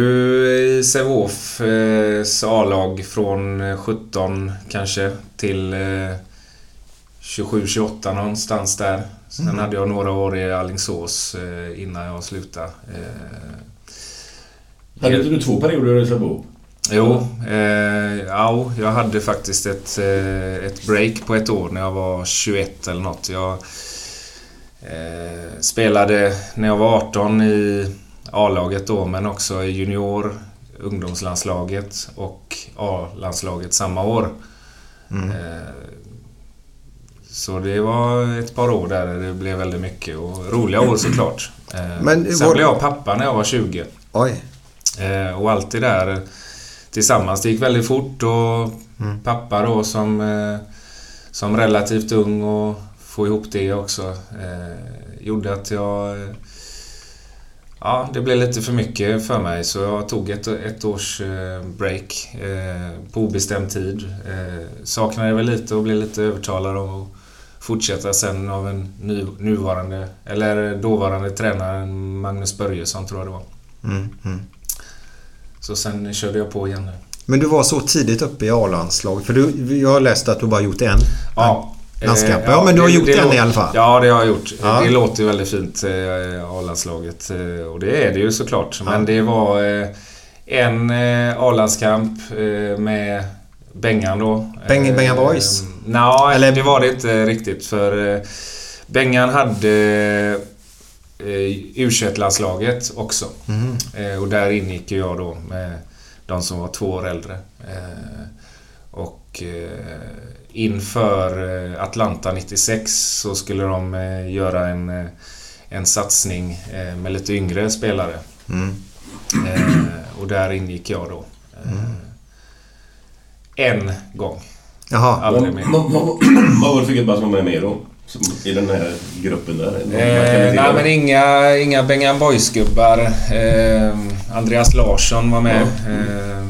i Sävehofs A-lag från eh, 17 kanske till eh, 27-28 någonstans där. Sen hade jag några år i Alingsås eh, innan jag slutade. Eh, Hade inte du två perioder i Säbo? Jo, eh, ja, jag hade faktiskt ett, eh, ett break på ett år när jag var 21 eller något. Jag eh, spelade när jag var 18 i A-laget då men också i junior, ungdomslandslaget och A-landslaget samma år. Eh, så det var ett par år där det blev väldigt mycket och roliga år såklart. Eh, Men sen var- blev jag pappa när jag var 20. Oj. Eh, och allt det där tillsammans. Det gick väldigt fort och pappa då som, eh, som relativt ung och få ihop det också eh, gjorde att jag... Eh, ja, det blev lite för mycket för mig så jag tog ett, ett års eh, break eh, på obestämd tid. Eh, saknade väl lite och blev lite övertalad om att fortsätta sen av en ny, nuvarande, eller dåvarande tränaren Magnus Börjesson tror jag det var. Mm, mm. Så sen körde jag på igen nu. Men du var så tidigt uppe i A-landslaget. För du, jag har läst att du bara gjort en. Ja. Landskamp. Eh, Ja, men du har det- gjort det en låter- i alla fall. Ja, det har jag gjort. Ja. Det låter ju väldigt fint, eh, A-landslaget. eh, Och det är det ju såklart. Men det var eh, en eh, A-landskamp eh, med Bengan då. Beng- Eh, Bengan Boys? Nej, Eller- det var det inte riktigt. För eh, Bengan hade eh, U21-landslaget också. Mhm. Eh, och där ingick jag då med de som var två år äldre. Eh, och eh, inför Atlanta 96 så skulle de eh, göra en, en satsning eh, med lite yngre spelare. Mm. Eh, och där ingick jag då. Eh, En gång. Jaha. Aldrig mer. Vad var det för gubbar som var med då? Som, I den här gruppen där? Eh, nej men inga, inga Bengan Boys-gubbar. Eh, Andreas Larsson var med. Eh,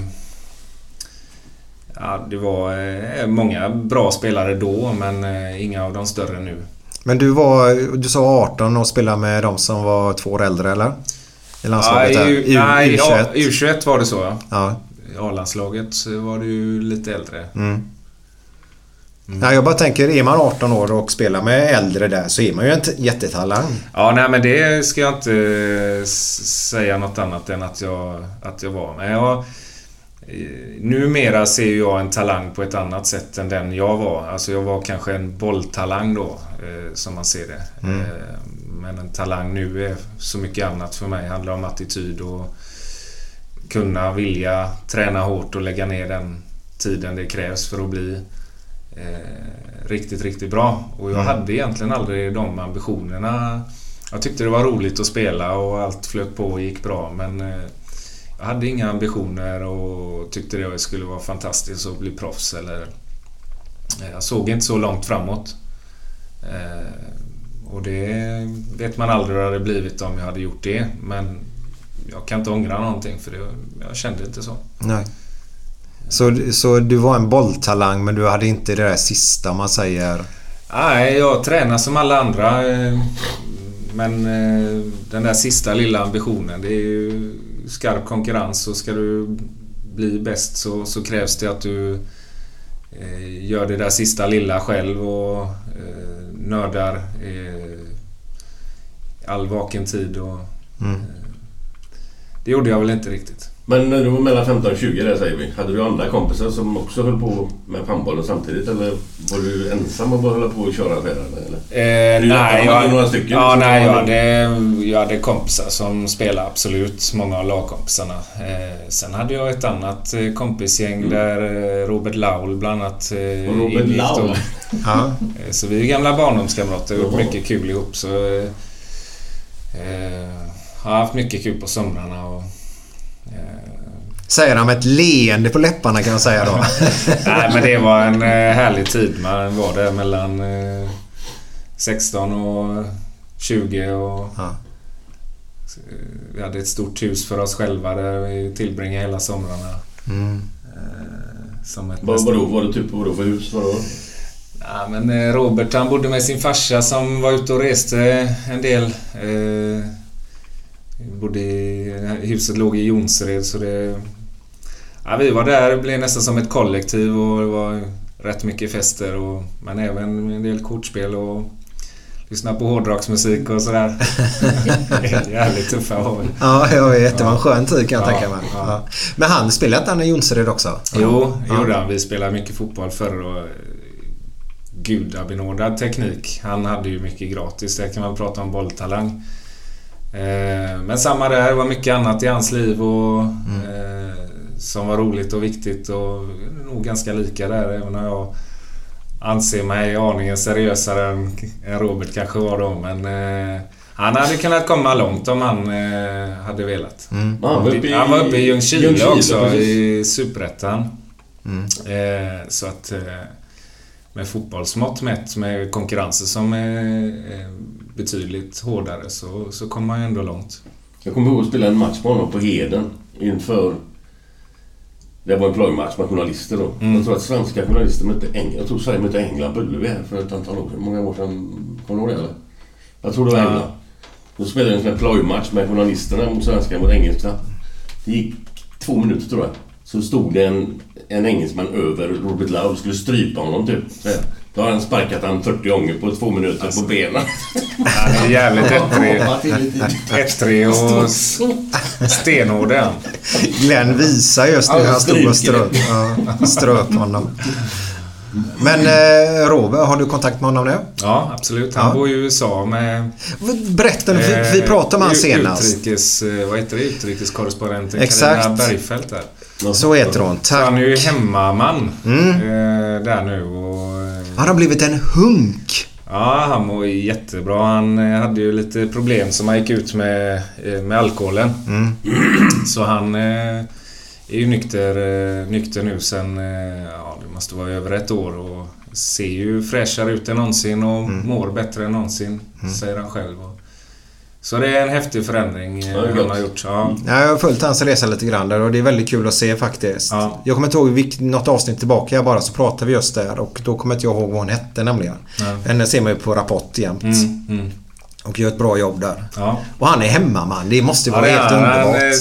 ja, det var eh, många bra spelare då men eh, inga av de större nu. Men du var... Du sa 18 och spelade med de som var två år äldre eller? I landslaget Ja, där. U- nej, U21. ja, U21 var det så ja. Ja. I A-landslaget var ju lite äldre. Mm. Ja, jag bara tänker, är man 18 år och spelar med äldre där så är man ju en jättetalang. Ja, nej men det ska jag inte eh, säga något annat än att jag, att jag var. Men jag, eh, numera ser jag en talang på ett annat sätt än den jag var. Alltså jag var kanske en bolltalang då, eh, som man ser det. Mm. Men en talang nu är så mycket annat för mig. Det handlar om attityd och kunna, vilja, träna hårt och lägga ner den tiden det krävs för att bli eh, riktigt, riktigt bra. Och jag Mm. hade egentligen aldrig de ambitionerna. Jag tyckte det var roligt att spela och allt flöt på och gick bra men eh, jag hade inga ambitioner och tyckte det skulle vara fantastiskt att bli proffs eller... eh, Jag såg inte så långt framåt. Eh, Och det vet man aldrig hur det hade blivit om jag hade gjort det men jag kan inte ångra någonting för det, jag kände inte så. Nej. Så, så du var en bolltalang men du hade inte det där sista om man säger... Nej, jag tränar som alla andra. eh, Men eh, den där sista lilla ambitionen, det är ju skarp konkurrens. Och ska du bli bäst så, så krävs det att du eh, gör det där sista lilla själv och eh, nördar eh, all vaken tid. Och, Mm. det gjorde jag väl inte riktigt. Men när du var mellan 15 och 20 där säger vi. Hade du andra kompisar som också höll på med handbollen samtidigt? Eller var du ensam och bara höll på att köra affärer? Eller? Eh, Du- nej, de hade jag, några stycken ja, nej jag, hade, jag hade kompisar som spelade absolut. Många av lagkompisarna. Eh, sen hade jag ett annat eh, kompisgäng där eh, Robert Laul bland annat eh, Och Robert. Laul? Ja. Eh, Så vi är gamla barndomskamrater och gjort mycket kul ihop. Så, eh, har haft mycket kul på somrarna och Säger han med ett leende på läpparna kan jag säga då. Nej, men det var en eh, härlig tid. Man var där mellan eh, 16 och 20 och... Ja. eh, Vi hade ett stort hus för oss själva där vi tillbringade hela somrarna. Mm. Eh, Som ett Vad, vadå, var det typ vadå för hus? Vadå? Ja, men eh, Robert han bodde med sin farsa som var ute och reste en del. Eh, bodde i, huset låg i Jonsered så det... Ja, vi var där, det blev nästan som ett kollektiv och det var rätt mycket fester och, men även en del kortspel och lyssna på hårdrocksmusik och sådär. Jävligt tuffa år. Ja, jag vet. Det var en skön tid kan jag Ja, tänka mig. ja. Ja. Men han spelade inte han i Jonsered också? Jo, det Ja. gjorde han. Vi spelade mycket fotboll förr och eh, gudabenådad teknik. Han hade ju mycket gratis. Där kan man prata om bolltalang. Eh, Men samma där. Det var mycket annat i hans liv och eh, som var roligt och viktigt och nog ganska lika där även om jag anser mig aningen seriösare än än Robert kanske var då. Men eh, han hade kunnat komma långt om han eh, hade velat. Mm. Han var uppe i- Han var uppe i Ljungskile Ljungskile, också precis. i Superettan. Mm. Eh, så att eh, med fotbollsmått mätt med konkurrenser som är, är betydligt hårdare så, så kommer man ju ändå långt. Jag kommer ihåg att spela en match med honom på Heden inför... Det var en plojmatch med journalister då. Mm. Jag tror att svenska journalister mötte England. Jag tror Sverige mötte England på Ullevi här för ett antal år sedan. Många år sedan. Kommer du ihåg det eller? Jag tror det var. England. Då spelade en sån här plojmatch med journalisterna mot svenska mot engelska. Det gick två minuter tror jag. Så stod det en, en engelsman över Robert Laul skulle strypa honom typ. Så här. Då har han sparkat han 40 gånger på två minuter på benen. Han är jävligt ettrig. Ettrig och stenhård är. Glenn visar just nu hur han stod och ströp, ja, ströp honom. Men eh, Robert, har du kontakt med honom nu? Ja, absolut. Han Ja. bor i USA med... Berätta nu, för vi eh, pratade om han ut- senast. Utrikes, eh, vad heter det? Utrikeskorrespondenten Exakt. Carina Bergfeldt där. Så heter hon. Så han är ju Tack. hemmaman Mm. eh, där nu och... Han har blivit en hunk. Ja, han mår jättebra. Han eh, hade ju lite problem som han gick ut med, eh, med alkoholen. Mm. Så han eh, är ju nykter, nykter nu sen, ja det måste vara över ett år och ser ju fräschare ut än någonsin och Mm. mår bättre än någonsin, säger han själv. Och, så det är en häftig förändring eh, Ja, han gott. har gjort. Ja. Ja, jag har följt hans resa lite grann där och det är väldigt kul att se faktiskt. Ja. Jag kommer inte ihåg något avsnitt tillbaka bara så pratade vi just där och då kommer inte jag ihåg vad hon hette nämligen. Ja. Henne ser man ju på Rapport jämt. Mm, mm. Och gör ett bra jobb där. Ja. Och han är hemmaman. Det måste ju Ja, vara är helt underbart.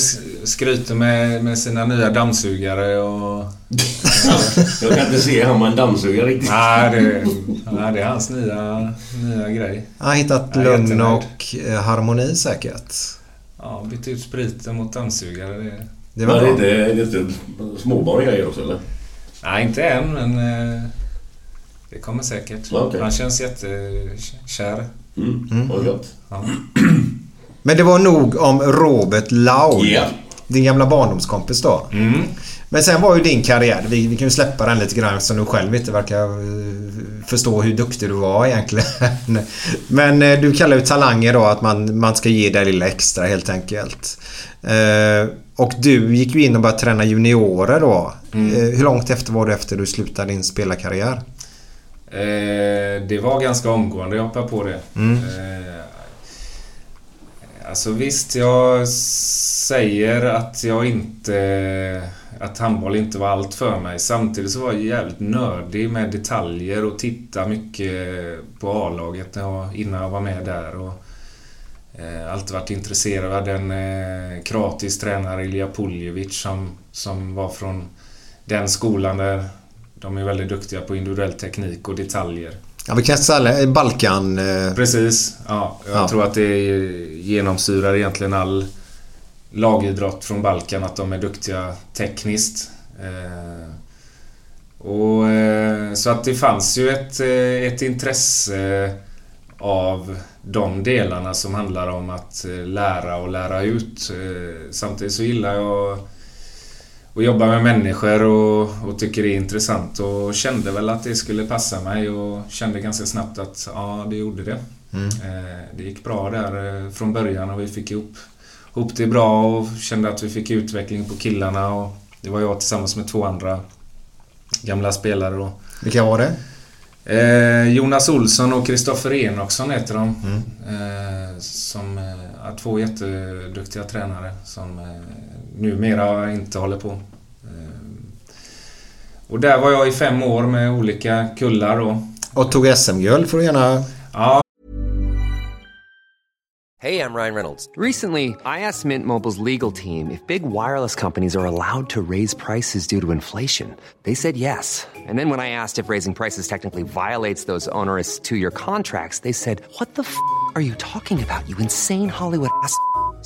Skryter med, med sina nya dammsugare och... Jag kan inte se han med en dammsugare riktigt. Nej, det, nej, det är hans nya, nya grej. Han har hittat Jag lugn och eh, harmoni säkert. Ja, bytt ut spriten mot dammsugare. Det, Det Men var det inte, det är inte småbarn grejer också eller? nej, inte än, men eh, det kommer säkert. Okej. Han känns jättekär. Mm. Mm. Vad gott. Ja. Men det var nog om Robert Laul. Ja. Din gamla barndomskompis då. Mm. Men sen var ju din karriär, vi, vi kan ju släppa den lite grann eftersom du själv inte verkar eh, förstå hur duktig du var egentligen. Men eh, du kallar ju talanger då att man, man ska ge det lilla extra helt enkelt. Eh, och du gick ju in och började träna juniorer då. Mm. Eh, hur långt efter var du efter du slutade din spelarkarriär? Eh, det var ganska omgående jag hoppade på det. Mm. Alltså visst, jag säger att jag inte... Att handboll inte var allt för mig. Samtidigt så var jag jävligt nördig med detaljer och titta mycket på A-laget innan jag var med där. Och, eh, alltid varit intresserad. Jag hade en eh, kroatisk tränare, Ilja Puljevic, som, som var från den skolan där de är väldigt duktiga på individuell teknik och detaljer. Ja, vi kan ställa Balkan... Eh, Precis. Ja, jag Ja. tror att det genomsyrar egentligen all lagidrott från Balkan att de är duktiga tekniskt. Eh, och, eh, så att det fanns ju ett, ett intresse av de delarna som handlar om att lära och lära ut. Samtidigt så gillar jag att jobba med människor och, och tycker det är intressant och kände väl att det skulle passa mig och kände ganska snabbt att ja, det gjorde det. Mm. Eh, Det gick bra där eh, från början och vi fick ihop ihop det bra och kände att vi fick utveckling på killarna. Och det var jag tillsammans med två andra gamla spelare då. Vilka var det? Eh, Jonas Olsson och Kristoffer Enoksson heter de. Eh, som eh, är två jätteduktiga tränare som eh, numera inte håller på. Eh, och där var jag i fem år med olika kullar då. Och tog SM-guld får du gärna... Ja, Hey, I'm Ryan Reynolds. Recently, I asked Mint Mobile's legal team if big wireless companies are allowed to raise prices due to inflation. They said yes. And then when I asked if raising prices technically violates those onerous two year contracts, they said, What the f are you talking about, you insane Hollywood ass?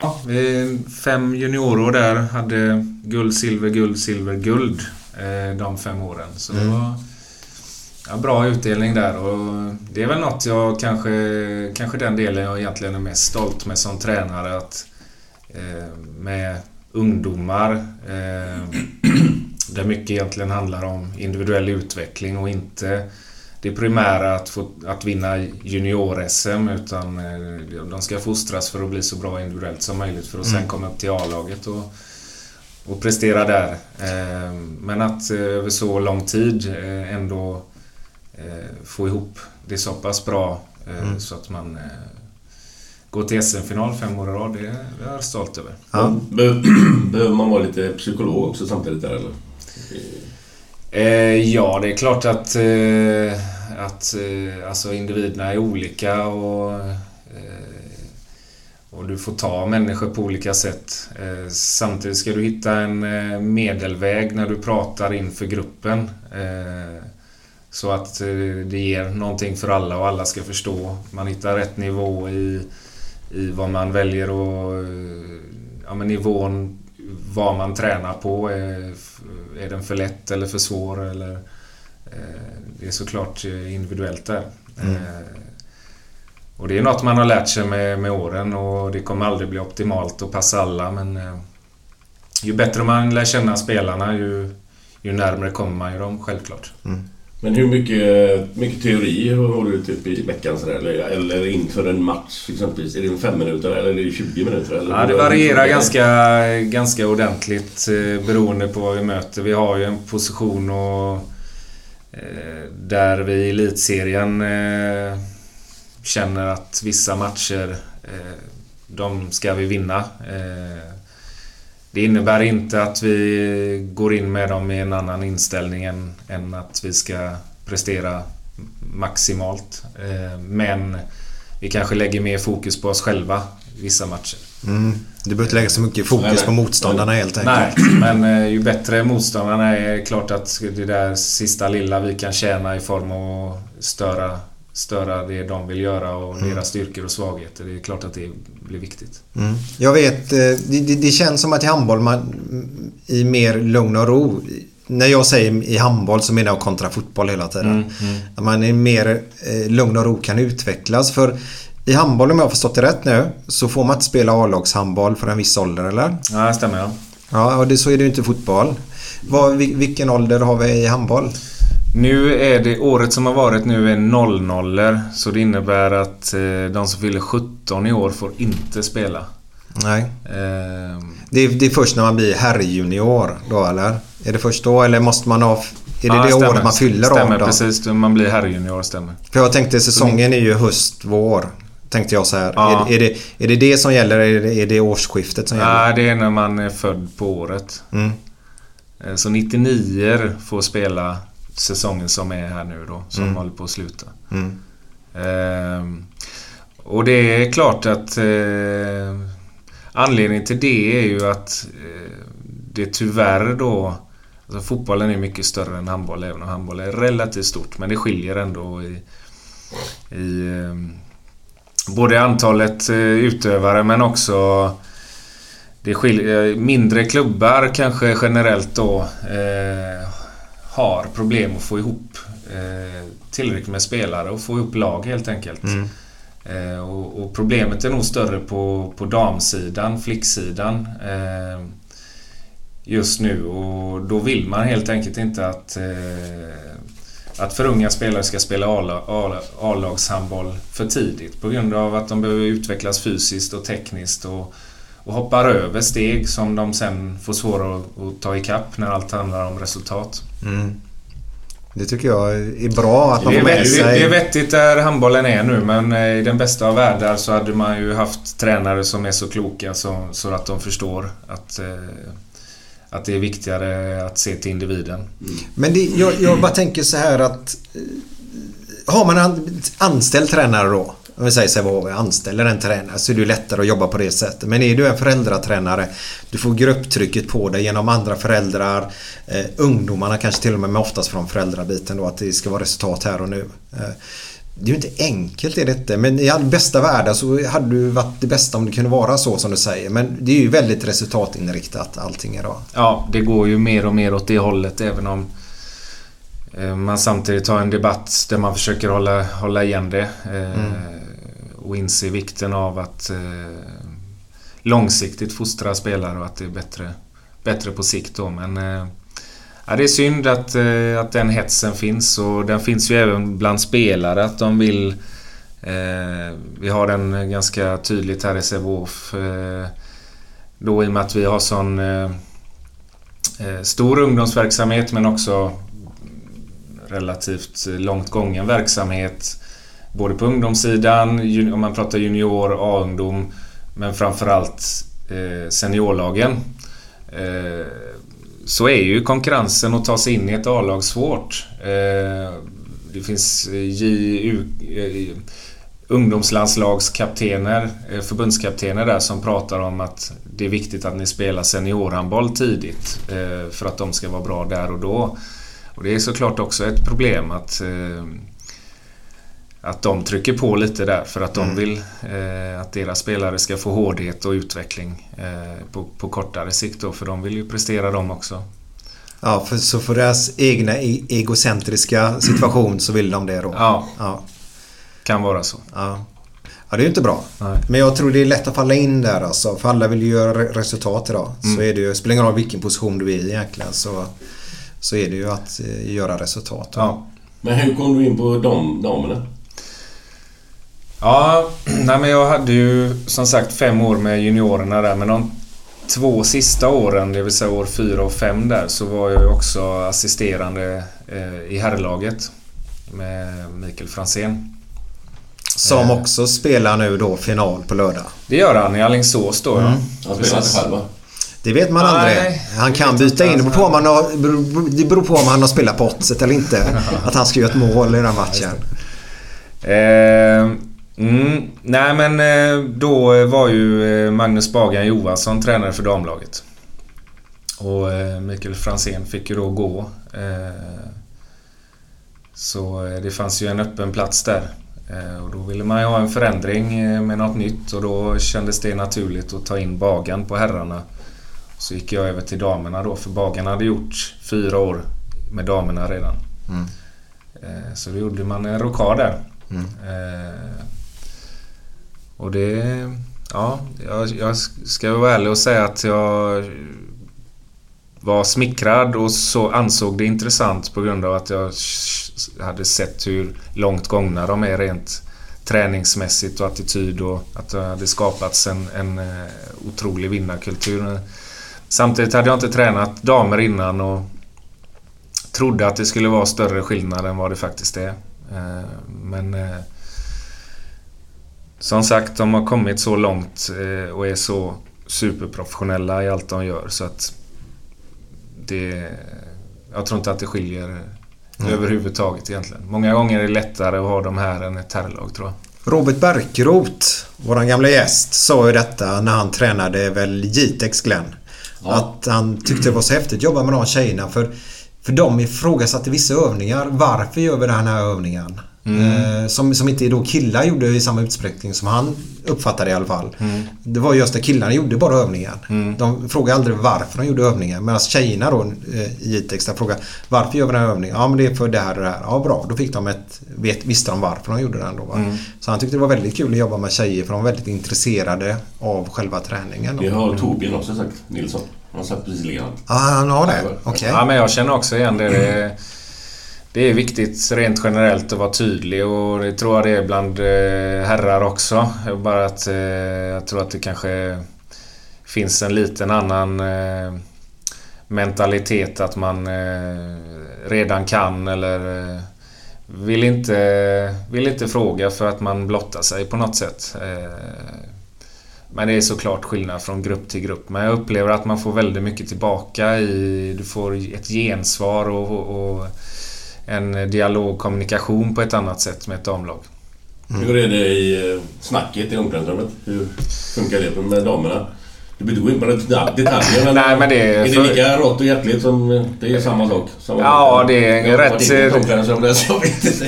Ja, fem juniorår där hade guld, silver, guld, silver, guld eh, de fem åren. Så det var ja, bra utdelning där och det är väl något jag kanske, kanske den delen jag egentligen är mest stolt med som tränare att eh, med ungdomar eh, där mycket egentligen handlar om individuell utveckling och inte det primära att, få, att vinna junior-SM utan eh, de ska fostras för att bli så bra individuellt som möjligt för att sen Mm. komma upp till A-laget och, och prestera där. Eh, Men att eh, över så lång tid ändå få ihop det så pass bra Mm. så att man går till SM-final fem år i rad, det är jag stolt över. Ja. Be- Behöver man vara lite psykolog också samtidigt där eller? Eh, ja, det är klart att, eh, att eh, alltså individerna är olika och, eh, och du får ta människor på olika sätt. Eh, samtidigt ska du hitta en eh, medelväg när du pratar inför gruppen. Eh, så att eh, det ger någonting för alla och alla ska förstå. Man hittar rätt nivå i, i vad man väljer och eh, ja, men nivån vad man tränar på. Är, är den för lätt eller för svår? Eller, eh, det är såklart eh, individuellt där. Mm. Eh, och det är något man har lärt sig med, med åren och det kommer aldrig bli optimalt och passa alla men eh, ju bättre man lär känna spelarna ju, ju närmare kommer man ju dem självklart. Men hur mycket, mycket teori har du typ i veckan sådär? Eller, eller inför en match exempelvis? Är det en fem minuter eller är det 20 minuter? Eller Ja, det varierar ganska, ganska ordentligt eh, beroende på vad vi möter. Vi har ju en position och, eh, där vi i elitserien eh, känner att vissa matcher, de ska vi vinna. Eh, det innebär inte att vi går in med dem i en annan inställning än, än att vi ska prestera maximalt. Eh, men vi kanske lägger mer fokus på oss själva vissa matcher. Mm. Du behöver inte lägga så mycket fokus på motståndarna helt enkelt. Nej, men eh, ju bättre motståndarna är klart att det där sista lilla vi kan tjäna i form av att störa, störa det de vill göra och Mm. deras styrkor och svagheter. Det är klart att det blir viktigt. Mm. Jag vet, eh, det, det, det känns som att i handboll man i mer lugn och ro. När jag säger i handboll så menar jag kontra fotboll hela tiden. Mm, mm. Att man i mer eh, lugn och ro kan utvecklas. För i handboll om jag har förstått det rätt nu så får man inte spela A-lagshandboll för en viss ålder eller? Ja, det stämmer ja. Ja, och det, så är det ju inte i fotboll. Vil- vilken ålder har vi i handboll? Nu är det, året som har varit nu är 00 så det innebär att eh, de som fyller 17 i år får inte spela. Nej. Eh, Det är, det är först när man blir herrjunior då eller? Är det först då eller måste man ha... Är det ja, det stämmer. året man fyller Stämmer 18? precis. Man blir herrjunior, stämmer. För jag tänkte säsongen är ju höst, vår. Tänkte jag så här. Ja. Är, är, det, är det det som gäller? Är det, är det årsskiftet som gäller? Nej, det är när man är född på året. Mm. Eh, Så 99 får spela säsongen som är här nu då, som Mm. håller på att sluta. Mm. Ehm, och det är klart att eh, anledningen till det är ju att eh, det tyvärr då Alltså fotbollen är mycket större än handboll även om handboll är relativt stort men det skiljer ändå i, i eh, både antalet eh, utövare men också det skiljer, eh, mindre klubbar kanske generellt då eh, har problem att få ihop eh, tillräckligt med spelare och få ihop lag helt enkelt. Mm. Eh, och, och problemet är nog större på, på damsidan, flicksidan. Eh, just nu och då vill man helt enkelt inte att eh, att för unga spelare ska spela A-lagshandboll för tidigt på grund av att de behöver utvecklas fysiskt och tekniskt och, och hoppar över steg som de sen får svårare att, att ta ikapp när allt handlar om resultat. Mm. Det tycker jag är bra att man Det är, får med vettigt, sig. det är vettigt där handbollen är nu men eh, i den bästa av världar så hade man ju haft tränare som är så kloka så, så att de förstår att, eh, att det är viktigare att se till individen. Men det, jag, jag bara tänker så här att... eh, Har man en anställd tränare då? Om vi säger så här, anställer en tränare så är det lättare att jobba på det sättet. Men är du en föräldratränare Du får grupptrycket på dig genom andra föräldrar eh, Ungdomarna kanske till och med, men oftast från föräldrabiten då att det ska vara resultat här och nu. Eh, det är ju inte enkelt är det inte. Men i all bästa världen så hade det varit det bästa om det kunde vara så som du säger. Men det är ju väldigt resultatinriktat allting idag. Ja, det går ju mer och mer åt det hållet även om eh, man samtidigt har en debatt där man försöker hålla, hålla igen det. eh, Mm. Och inse vikten av att eh, långsiktigt fostra spelare och att det är bättre, bättre på sikt då. Men eh, ja, det är synd att, eh, att den hetsen finns och den finns ju även bland spelare att de vill eh, Vi har den ganska tydligt här i Sävehof. Eh, då i och med att vi har sån eh, eh stor ungdomsverksamhet men också relativt långt gången verksamhet. Både på ungdomssidan, om man pratar junior, A-ungdom men framförallt eh, seniorlagen. Eh, så är ju konkurrensen att ta sig in i ett A-lag svårt. Eh, det finns eh, JU, eh, ungdomslandslagskaptener, eh, förbundskaptener där som pratar om att det är viktigt att ni spelar seniorhandboll tidigt eh, för att de ska vara bra där och då. Och det är såklart också ett problem att eh, att de trycker på lite där för att de Mm. vill eh, att deras spelare ska få hårdhet och utveckling eh, på, på kortare sikt då, för de vill ju prestera de också. Ja, för, så för deras egna e- egocentriska situation så vill de det då? Ja, Ja. kan vara så. Ja. Ja, det är ju inte bra. Nej. Men jag tror det är lätt att falla in där alltså. För alla vill ju göra re- resultat idag. Så Mm. är det ju, spelar ingen roll vilken position du är i egentligen så, så är det ju att eh, göra resultat. Ja. Men hur kom du in på dam, damerna? Ja, nej men jag hade ju som sagt fem år med juniorerna där men de två sista åren, det vill säga år fyra och fem där, så var jag ju också assisterande eh, i herrlaget med Mikael Fransén. Som Eh. också spelar nu då final på lördag. Det gör han i Alingsås då Mm. ja. Han spelar inte själv va? Det vet man Nej, aldrig. Han kan byta in. Det beror, på om han har, det beror på om han har spelat på oddset eller inte. Att han ska göra ett mål i den matchen. Mm, nej men eh, då var ju eh, Magnus Bagan Johansson tränare för damlaget. Och eh, Mikael Fransén fick ju då gå. Så det fanns ju en öppen plats där. Och då ville man ju ha en förändring med något nytt och då kändes det naturligt att ta in Bagan på herrarna. Så gick jag över till damerna då för Bagan hade gjort fyra år med damerna redan. Mm. Så då gjorde man en rokad där. Mm. Och det... Ja, jag, jag ska vara ärlig och säga att jag var smickrad och så ansåg det intressant på grund av att jag hade sett hur långt gångna de är rent träningsmässigt och attityd och att det hade skapats en, en eh, otrolig vinnarkultur. Samtidigt hade jag inte tränat damer innan och trodde att det skulle vara större skillnad än vad det faktiskt är. Eh, men eh, som sagt, de har kommit så långt och är så superprofessionella i allt de gör så att det... Jag tror inte att det skiljer mm. överhuvudtaget egentligen. Många gånger är det lättare att ha de här än ett herrlag tror jag. Robert Bärkeroth, våran gamla gäst, sa ju detta när han tränade väl Jitex Glenn. Ja. Att han tyckte det var så häftigt att jobba med de tjejerna för, för de ifrågasatte vissa övningar. Varför gör vi den här övningen? Mm. Eh, som, som inte då killar gjorde i samma utsträckning som han uppfattade i alla fall. Mm. Det var just att killarna gjorde bara övningen. Mm. De frågade aldrig varför de gjorde övningen. Medan tjejerna då eh, i Jitex frågade varför gör vi den här övningen? Ja men det är för det här och det här. Ja bra, då fick de ett, vet, visste de varför de gjorde den då. Mm. Så han tyckte det var väldigt kul att jobba med tjejer för de var väldigt intresserade av själva träningen. Det har Torbjörn också sagt, Nilsson. Han satt precis likadant. Ja, han har det? Okej. Okay. Ja, men jag känner också igen det det är viktigt rent generellt att vara tydlig och det tror jag det är bland eh, herrar också. Bara att eh, jag tror att det kanske finns en liten annan eh, mentalitet att man redan kan eller vill inte, vill inte fråga för att man blottar sig på något sätt. Men det är såklart skillnad från grupp till grupp. Men jag upplever att man får väldigt mycket tillbaka i... Du får ett gensvar och, och en dialog, kommunikation på ett annat sätt med ett damlag. Mm. Hur är det i eh, snacket i omklädningsrummet? Hur funkar det med damerna? Du behöver inte gå in på detaljer men, Nej, men det är, är det lika rått och hjärtligt som... Eh, det är samma sak? Samma ja, det är en rätt...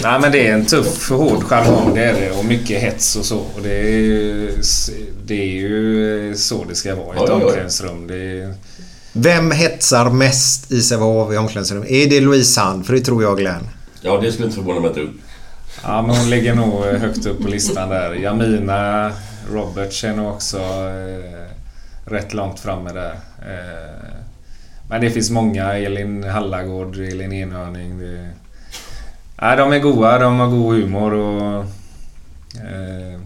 Nej, men det är en tuff, hård jargong. Det är det. Och mycket hets och så. Och det, är, det är ju så det ska vara i ett ja, omklädningsrum. Det är, vem hetsar mest i Sävehof i omklädningsrummet? Är det Louise Sand? För det tror jag Glenn. Ja, det skulle inte förvåna mig ett dugg. Ja, men hon ligger nog högt upp på listan där. Jamina Roberts är nog också eh, rätt långt framme där. Eh, men det finns många. Elin Hallagård, Elin Enhörning. Det... Ja, de är goa, de har god humor och... Eh,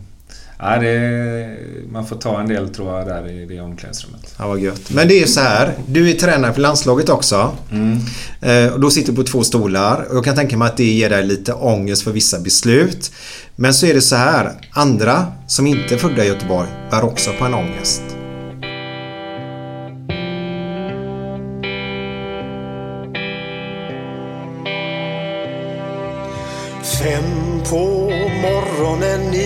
Ja, det, man får ta en del tror jag där i det omklädningsrummet. Ja, vad gött. Men det är ju så här. Du är tränare för landslaget också. Mm. Eh, och då sitter du på två stolar. Och jag kan tänka mig att det ger dig lite ångest för vissa beslut. Men så är det så här. Andra som inte är födda i Göteborg är också på en ångest. Fem på morgonen i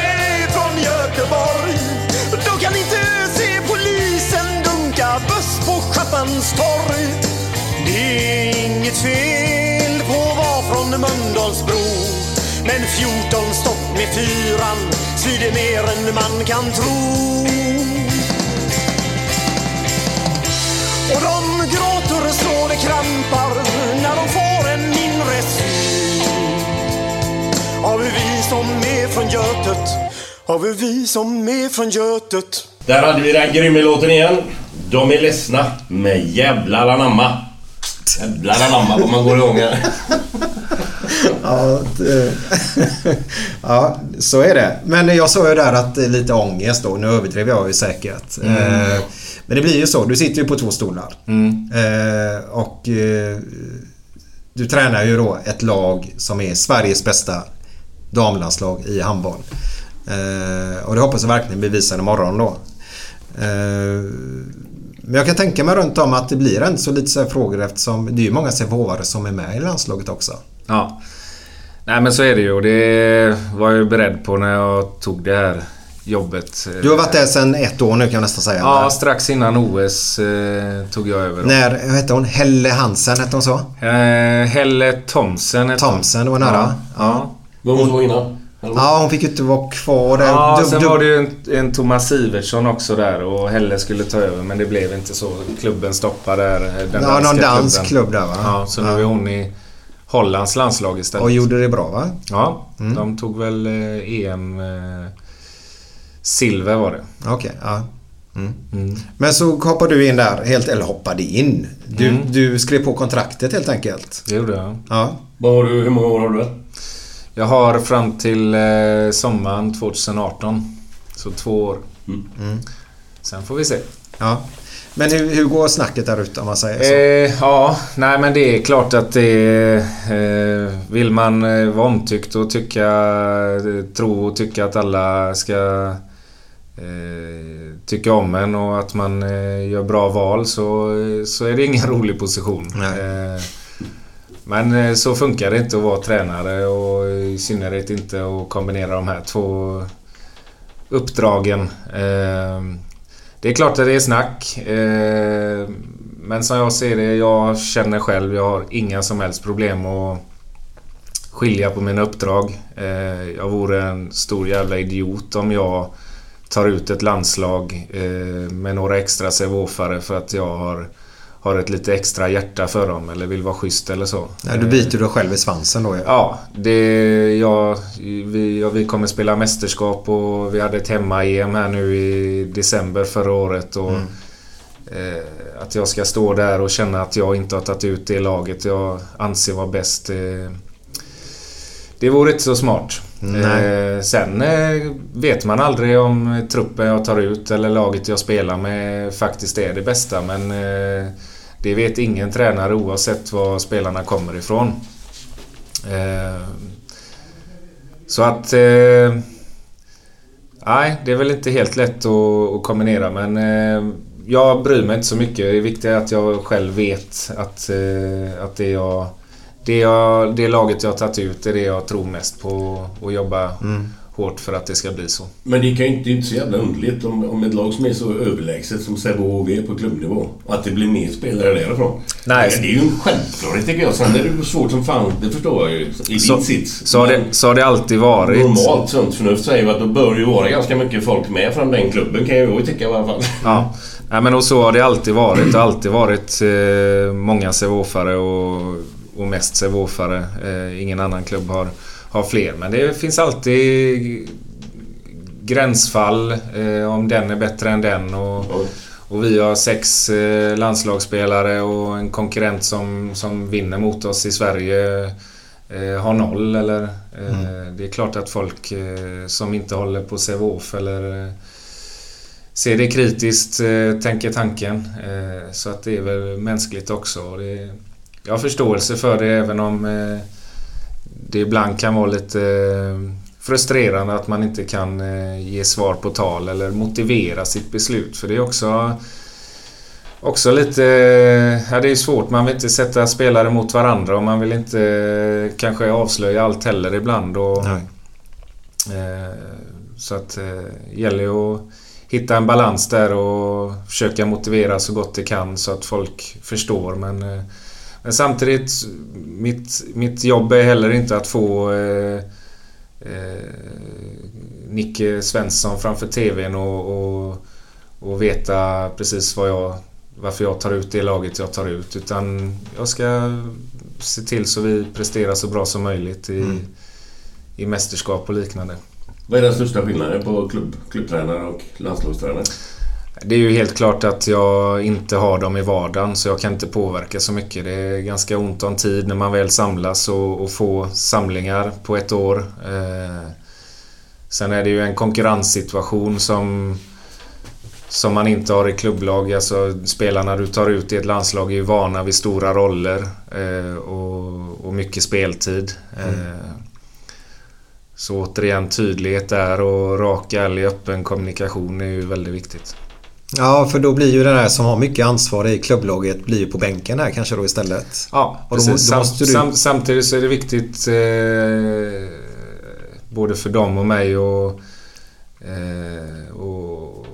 på torg. Det är inget fel på att vara från Mölndalsbro. Men 14 stopp med fyran svider mer än man kan tro. Och de gråter så det krampar när de får en mindre syn. Har vi vi som är från Götet? Har vi vi som är från Götet? Där hade vi den grymma låten igen. De är ledsna med jävlar anamma. Jävlar anamma vad man går igång här. Ja, det, ja, så är det. Men jag sa ju där att lite ångest då. Nu överdrev jag ju säkert. Mm. Eh, Men det blir ju så. Du sitter ju på två stolar. Mm. Eh, Och eh, du tränar ju då ett lag som är Sveriges bästa damlandslag i handboll. Och det hoppas jag verkligen bevisa imorgon då. Eh, Men jag kan tänka mig runt om att det blir en så lite så här frågor eftersom det är ju många sävehofare som är med i landslaget också. Ja. Nej men så är det ju och det var jag ju beredd på när jag tog det här jobbet. Du har varit där sedan ett år nu kan jag nästan säga. Ja, strax innan OS eh, tog jag över. då. När, vad hette hon? Helle Hansen, hette hon så? Eh, Helle Thomsen. Thomsen, det var nära. Ja. Vad hon så Ja, hon fick ju inte vara kvar där. Ja, Du- sen du- var det ju en, en Thomas Sivertsson också där och Helle skulle ta över men det blev inte så. Klubben stoppade där. Den Ja, någon dansk klubb där va? Ja, så nu är hon i Hollands landslag istället. Och gjorde det bra va? Ja, Mm. de tog väl eh, EM... Eh, silver var det. Okej, ja. Mm. Men så hoppade du in där, helt, eller hoppade in. Du, Mm. du skrev på kontraktet helt enkelt. Det gjorde jag. Ja. Vad har du, hur många år har du där? Jag har fram till eh, sommaren 2018. Så två år. Mm. Sen får vi se. ja. Men hur, hur går snacket där ute om man säger så? Eh, ja, nej men det är klart att det är... Eh, vill man eh, vara omtyckt och tycka... eh, Tro och tycka att alla ska eh, tycka om en och att man eh, gör bra val så, så är det ingen rolig position. Eh, men eh, så funkar det inte att vara tränare och i synnerhet inte att kombinera de här två uppdragen. Ehm, det är klart att det är snack. Eh, men som jag ser det, jag känner själv, jag har inga som helst problem att skilja på mina uppdrag. Eh, jag vore en stor jävla idiot om jag tar ut ett landslag med några extra sevofare för att jag har, har ett lite extra hjärta för dem eller vill vara schysst eller så. Nej, du biter dig själv i svansen då. Ja, det, ja, vi, ja, vi kommer spela mästerskap och vi hade ett hemma-EM här nu i december förra året. Och, Mm. eh, att jag ska stå där och känna att jag inte har tagit ut det laget jag anser vara bäst. Eh, det vore inte så smart. Eh, sen eh, vet man aldrig om truppen jag tar ut eller laget jag spelar med faktiskt är det bästa. Men eh, det vet ingen tränare oavsett var spelarna kommer ifrån. Eh, så att... Eh, nej, det är väl inte helt lätt att, kombinera men eh, jag bryr mig inte så mycket. Det viktiga är att jag själv vet att, att det, jag, det, jag, det laget jag har tagit ut är det jag tror mest på och jobba Mm hårt för att det ska bli så. Men det kan ju inte, det är inte så jävla underligt om, om ett lag som är så överlägset som Sävehof är på klubbnivå. Att det blir mer spelare därifrån. Nej. Det, är ju en självklarhet tycker jag. Sen är det svårt som fan, det förstår jag ju. I Så- din sits. så har det- så har det alltid varit. Normalt sunt förnuft säger att då bör ju vara ganska mycket folk med från den klubben kan jag ju tycka i alla fall. Ja, Nej, men och så har det alltid varit. Det har alltid varit eh, många Sävehofare och, och mest Sävehofare. Eh, ingen annan klubb har, har fler. Men det finns alltid gränsfall. Eh, om den är bättre än den. Och, och vi har sex eh, landslagsspelare och en konkurrent som, som vinner mot oss i Sverige. eh, har noll eller... Eh, Det är klart att folk eh, som inte håller på Sävehof eller eh, ser det kritiskt, tänker tanken. Så att det är väl mänskligt också. Och Det, jag har förståelse för det även om det ibland kan vara lite eh, frustrerande att man inte kan eh, ge svar på tal eller motivera sitt beslut. För det är också Också lite... Ja, det är svårt. Man vill inte sätta spelare mot varandra och man vill inte eh, kanske avslöja allt heller ibland. Och, eh, så att det gäller ju att hitta en balans där och försöka motivera så gott det kan så att folk förstår. Men, eh, men samtidigt, mitt, mitt jobb är heller inte att få eh, eh, Nicke Svensson framför TVn och, och, och veta precis vad jag, varför jag tar ut det laget jag tar ut. Utan jag ska se till så vi presterar så bra som möjligt i, Mm. i mästerskap och liknande. Vad är den största skillnaden på klubb, klubbtränare och landslagstränare? Det är ju helt klart att jag inte har dem i vardagen så jag kan inte påverka så mycket. Det är ganska ont om tid när man väl samlas och, och får samlingar på ett år. Eh, sen är det ju en konkurrenssituation som, som man inte har i klubblag. Alltså spelarna du tar ut i ett landslag är ju vana vid stora roller eh, och, och mycket speltid. Eh, så återigen tydlighet där och rak, ärlig, öppen kommunikation är ju väldigt viktigt. Ja, för då blir ju den här som har mycket ansvar i klubblaget blir ju på bänken här kanske då istället. Ja, Och då, precis. då måste du... Sam, samtidigt så är det viktigt eh, både för dem och mig och, eh, och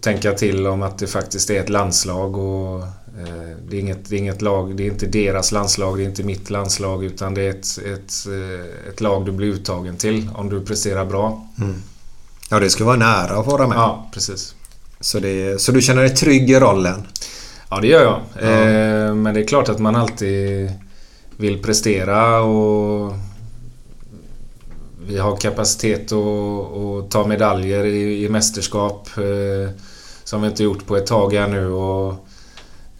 tänka till om att det faktiskt är ett landslag och eh, det, är inget, det är inget lag, det är inte deras landslag, det är inte mitt landslag utan det är ett, ett, eh, ett lag du blir uttagen till om du presterar bra. Mm. Ja, det ska vara nära att vara med. Ja, precis. Så, det, så du känner dig trygg i rollen? Ja, det gör jag. Ja. Eh, men det är klart att man alltid vill prestera och vi har kapacitet att, att ta medaljer i, i mästerskap eh, som vi inte gjort på ett tag här nu. Och,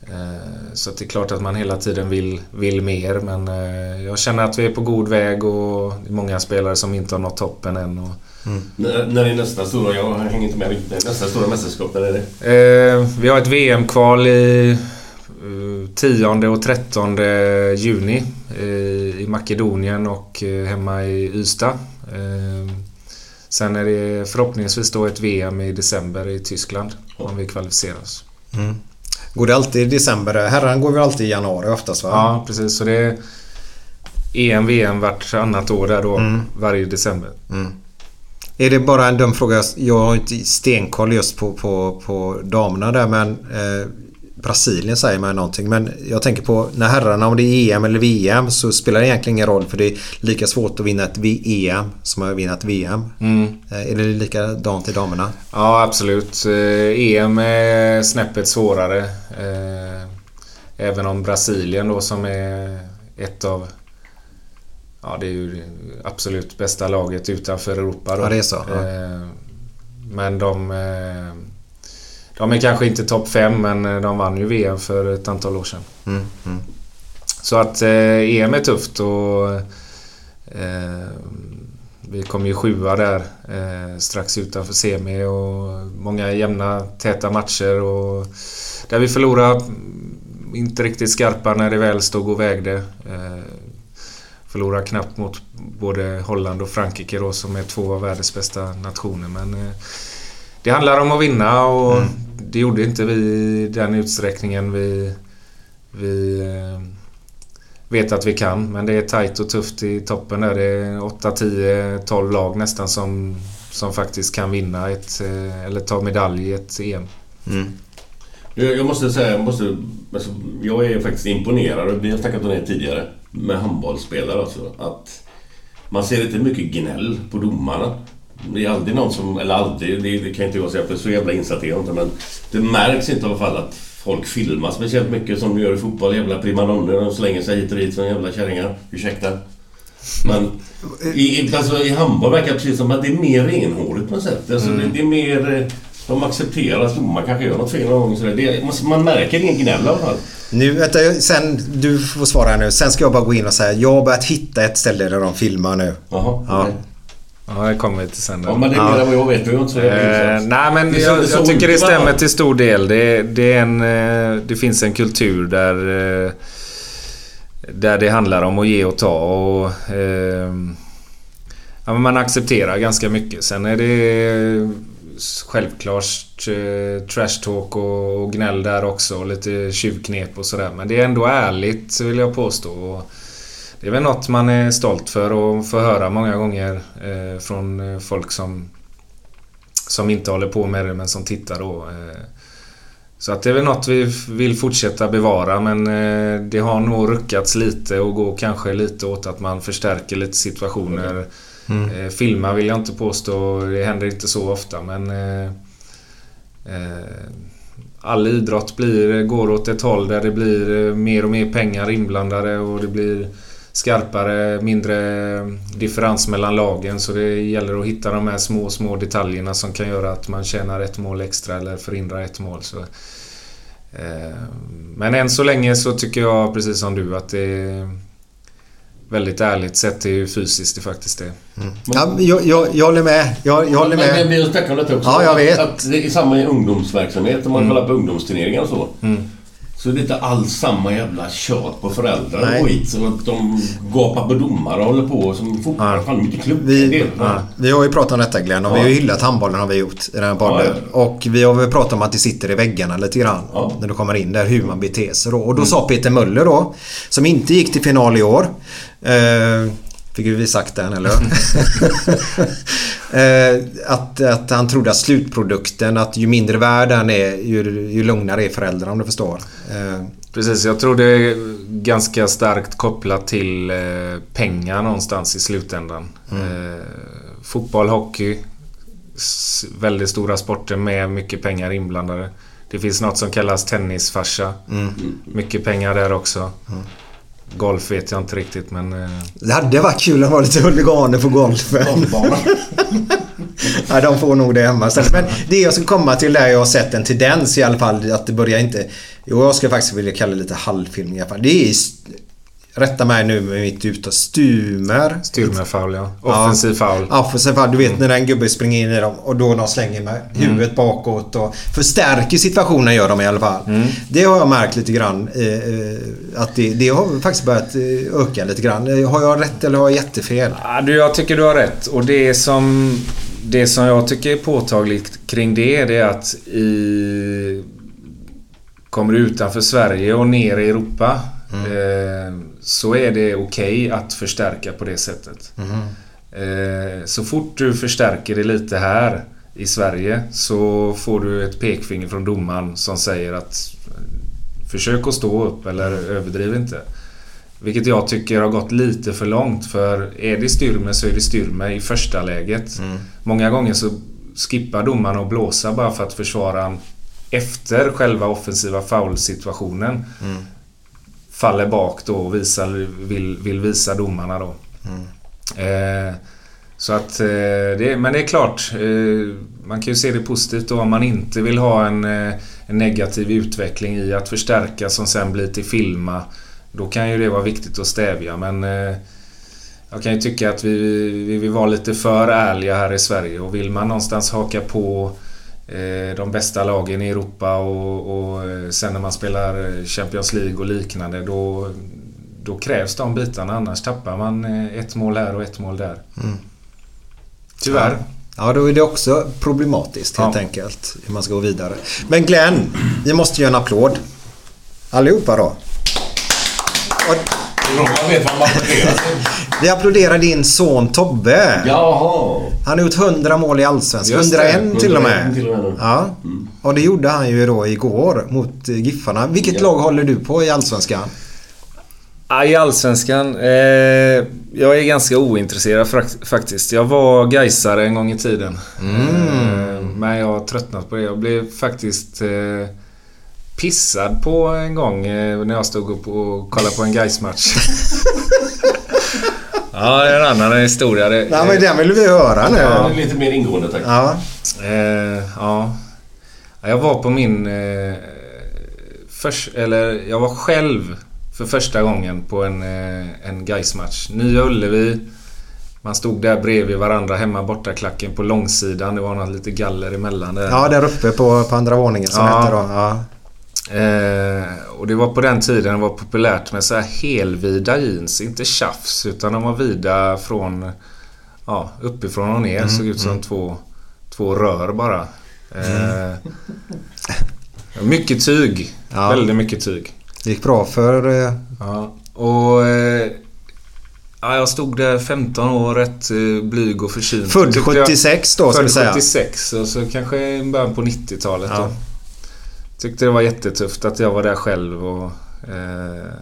eh, så det är klart att man hela tiden vill, vill mer men eh, jag känner att vi är på god väg och det är många spelare som inte har nått toppen än. Och, När, när är nästa stora... Jag hänger inte med riktigt. Nästa stora mästerskap, när är det? Eh, vi har ett VM-kval i eh, 10 och 13 juni eh, i Makedonien och eh, hemma i Ystad. Eh, sen är det förhoppningsvis då ett VM i december i Tyskland om vi kvalificerar oss. Mm. Går det alltid i december? Herran går väl alltid i januari oftast va? Ja, precis. Så det är EM, VM vartannat år där då, Mm. varje december. Mm. Är det bara en dum fråga? Jag har inte stenkoll just på, på, på damerna där men eh, Brasilien säger mig någonting. Men jag tänker på när herrarna, om det är EM eller VM så spelar det egentligen ingen roll för det är lika svårt att vinna ett VM som att vinna ett VM. Mm. Eh, är det likadant i damerna? Ja, absolut. Eh, EM är snäppet svårare. Eh, Även om Brasilien då som är ett av... Ja, det är ju absolut bästa laget utanför Europa. Då. Ja, det är så, ja. Eh, Men de... eh, De är kanske inte topp fem men eh, de vann ju VM för ett antal år sedan. Mm, mm. Så att EM är tufft och eh, vi kom ju sjua där eh, strax utanför semi och många jämna täta matcher och där vi förlorade mm, inte riktigt skarpa när det väl stod och vägde. Eh, förlorade knappt mot både Holland och Frankrike då som är två av världens bästa nationer men eh, det handlar om att vinna och det gjorde inte vi i den utsträckningen vi, vi eh, vet att vi kan. Men det är tajt och tufft i toppen där. Det är 8, 10, 12 lag nästan som, som faktiskt kan vinna ett, eh, eller ta medalj i ett EM. Mm. Jag, måste säga, jag, måste, alltså, jag är faktiskt imponerad, vi har snackat om det tidigare, med handbollsspelare alltså. Att man ser inte mycket gnäll på domarna. Det är aldrig någon som, eller aldrig, det, det kan inte jag säga för så jävla insatt är jag inte men det märks inte i alla fall att folk filmar speciellt mycket som de gör i fotboll. Jävla primadonnor, de slänger sig hit och dit som jävla kärringar. Ursäkta. Men i, i- alltså, i handboll verkar det precis som att det är mer renhårigt på något sätt. Alltså, Mm. det, det är mer... De accepterar att domaren kanske gör något fel någon gång. Så det, man, man märker ingen gnäll i alla fall. Nu, vänta, sen, du får svara här nu. Sen ska jag bara gå in och säga jag har börjat hitta ett ställe där de filmar nu. Jaha, Ja. Ja, det kommer vi till sen. då. Ja, men det är mer än vad jag vet. Du är inte så Eh, nej men Det jag, såg jag tycker det stämmer till stor del. Det, det, är en, eh, det finns en kultur där, eh, där det handlar om att ge och ta. Och, eh, ja, men man accepterar ganska mycket. Sen är det självklart eh, trash talk och, och gnäll där också. Och lite tjuvknep och sådär. Men det är ändå ärligt vill jag påstå. Och, det är väl något man är stolt för och får höra många gånger eh, från eh, folk som, som inte håller på med det men som tittar då. Eh, så att det är väl något vi vill fortsätta bevara men eh, det har nog ruckats lite och går kanske lite åt att man förstärker lite situationer. Mm. Mm. Eh, filma vill jag inte påstå, det händer inte så ofta men eh, eh, all idrott blir, går åt ett håll där det blir eh, mer och mer pengar inblandade och det blir skarpare, mindre differens mellan lagen. Så det gäller att hitta de här små, små detaljerna som kan göra att man tjänar ett mål extra eller förhindrar ett mål. Så, eh, men än så länge så tycker jag precis som du att det är väldigt ärligt sett till hur fysiskt det faktiskt är. Ja, men jag, jag, jag håller med. Jag, jag håller Men, men med. vi har snackat om detta också. Ja, jag vet. Att det är samma i ungdomsverksamhet. Om man kollar på ungdomsturneringar och så. Så är det inte alls samma jävla tjat på föräldrar Nej. och skit. Som att de gapar på domare och håller på som fotboll. Fan mycket kloka Vi, ja, vi har ju pratat om detta Glenn och vi har ju hyllat handbollen har vi gjort i den här podden. Och vi har väl pratat om att det sitter i väggarna lite grann. När du kommer in där, hur man beter sig då. Och då sa Peter Möller då, som inte gick till final i år. Eh, fick vi sagt den eller eh, att, att han trodde att slutprodukten, att ju mindre värd den är ju, ju lugnare är föräldrarna om du förstår. Eh, Precis, jag tror det är ganska starkt kopplat till eh, pengar någonstans i slutändan. Eh, fotboll, hockey, väldigt stora sporter med mycket pengar inblandade. Det finns något som kallas tennisfarsa. Mm. Mycket pengar där också. Golf vet jag inte riktigt men... Eh, Det hade varit kul att ha lite huliganer på golfen. ja, de får nog det hemma istället. Men det jag ska komma till där jag har sett en tendens i alla fall att det börjar inte... Jo, jag ska faktiskt vilja kalla det lite halvfilm i alla fall. Det är... Rätta mig nu med mitt uttal. Stumer. Styrmerfoul ja. Offensiv foul. Ja, offensiv foul. Du vet när en gubbe springer in i dem och då de slänger med huvudet bakåt och förstärker situationen gör de i alla fall. Det har jag märkt lite grann. eh, eh, Att det, det har faktiskt börjat eh, öka lite grann. Eh, Har jag rätt eller har jag jättefel? Ja, du, jag tycker du har rätt. Och det som, det som jag tycker är påtagligt kring det, det är att i... Kommer du utanför Sverige och ner i Europa eh, så är det okej att förstärka på det sättet. Eh, så fort du förstärker det lite här i Sverige så får du ett pekfinger från domaren som säger att försök att stå upp eller överdriv inte. Vilket jag tycker har gått lite för långt för är det styrme så är det styrme i första läget. Många gånger så skippar domaren och blåsa bara för att försvararen efter själva offensiva foul-situationen faller bak då och visar, vill, vill visa domarna då. Eh, så att, eh, det, men det är klart, eh, man kan ju se det positivt då om man inte vill ha en, eh, en negativ utveckling i att förstärka som sen blir till filma. Då kan ju det vara viktigt att stävja men eh, jag kan ju tycka att vi, vi vill vara lite för ärliga här i Sverige och vill man någonstans haka på de bästa lagen i Europa och, och eh, sen när man spelar Champions League och liknande då, då krävs de bitarna annars tappar man eh, ett mål här och ett mål där. Tyvärr. Ja, då är det också problematiskt helt Ja. enkelt. Hur man ska gå vidare. Men Glenn, vi måste göra en applåd. Allihopa då. Och Jag vet vad man applåderar till. vi applåderar din son Tobbe. Jaha. Han har gjort 100 mål i Allsvenskan. Just det, 101 till och 101 med. till och med. Ja. Och det gjorde han ju då igår mot Giffarna. Vilket Ja. lag håller du på i Allsvenskan? I Allsvenskan? Eh, jag är ganska ointresserad faktiskt. Jag var Gaisare en gång i tiden. Eh, men jag har tröttnat på det. Jag blev faktiskt eh, pissad på en gång eh, när jag stod upp och kollade på en Gais-match. ja, det är en annan historia. Det, Nej, men den vill vi höra nu. Ja, lite mer ingående tack. Ja. Eh, ja. Ja, Jag var på min eh, Först, eller jag var själv för första gången på en, eh, en Gais-match. Nya Ullevi. Man stod där bredvid varandra hemma borta klacken på långsidan. Det var något lite galler emellan där. Ja, där uppe på, på andra våningen som Ja. hette då. Ja. Eh, och det var på den tiden det var populärt med så här helvida jeans. Inte tjafs utan de var vida från ja, uppifrån och ner. Mm, Såg ut som mm. två, två rör bara. Eh, Mm. Mycket tyg. Ja. Väldigt mycket tyg. Det gick bra för... eh, Ja, och... Eh, ja, jag stod där 15 år, rätt eh, blyg och förkyld. Född Tyckte jag- 76 då, ska vi Född säga. 76 och så kanske i början på 90-talet Ja. Då. Tyckte det var jättetufft att jag var där själv och... Eh,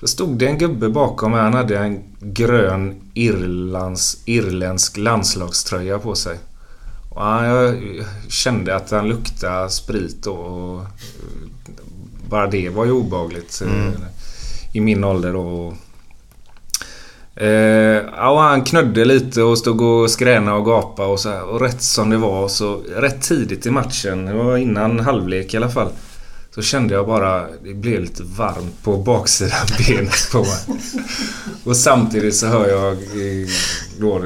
så stod det en gubbe bakom mig. Han hade en grön Irlands, irländsk landslagströja på sig. Och han, jag kände att han luktade sprit och, och bara det var ju obehagligt eh, Mm. i min ålder då. Eh, ja, och han knödde lite och stod och skränade och gapade och så här. Och rätt som det var så rätt tidigt i matchen, det var innan halvlek i alla fall. Så kände jag bara, det blev lite varmt på baksidan benet på mig. Och samtidigt så hör jag eh, då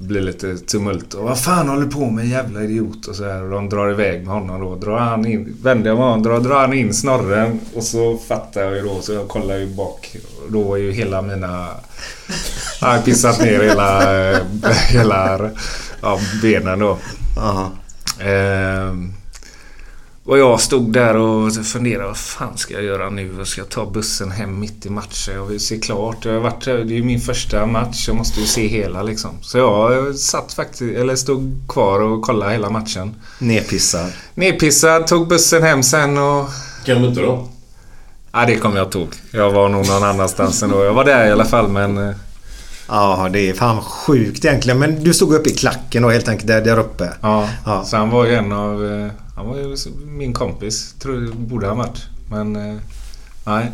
blir lite tumult. Och vad fan håller du på med jävla idiot? Och så här. Och de drar iväg med honom då. Drar han in, vänder jag mig om, drar, drar han in snorren. Och så fattar jag ju då, så jag kollar ju bak. Och då är ju hela mina... Han har pissat ner hela, hela ja, benen då. Ehm, och jag stod där och funderade, vad fan ska jag göra nu? Jag ska ta bussen hem mitt i matchen. Jag vill se klart. Jag har varit, det är ju min första match. Jag måste ju se hela liksom. Så jag satt faktiskt, eller stod kvar och kollade hela matchen. Nerpissad. Nerpissad, tog bussen hem sen och... Kan du inte då? Ja, det kommer jag tog. Jag var nog någon annanstans ändå. Jag var där i alla fall men... eh, Ja, det är fan sjukt egentligen. Men du stod uppe i klacken och helt enkelt där, där uppe. Ja, Ja. så han var ju en av... Han var ju min kompis. Tror jag borde han varit. Men... eh, Nej.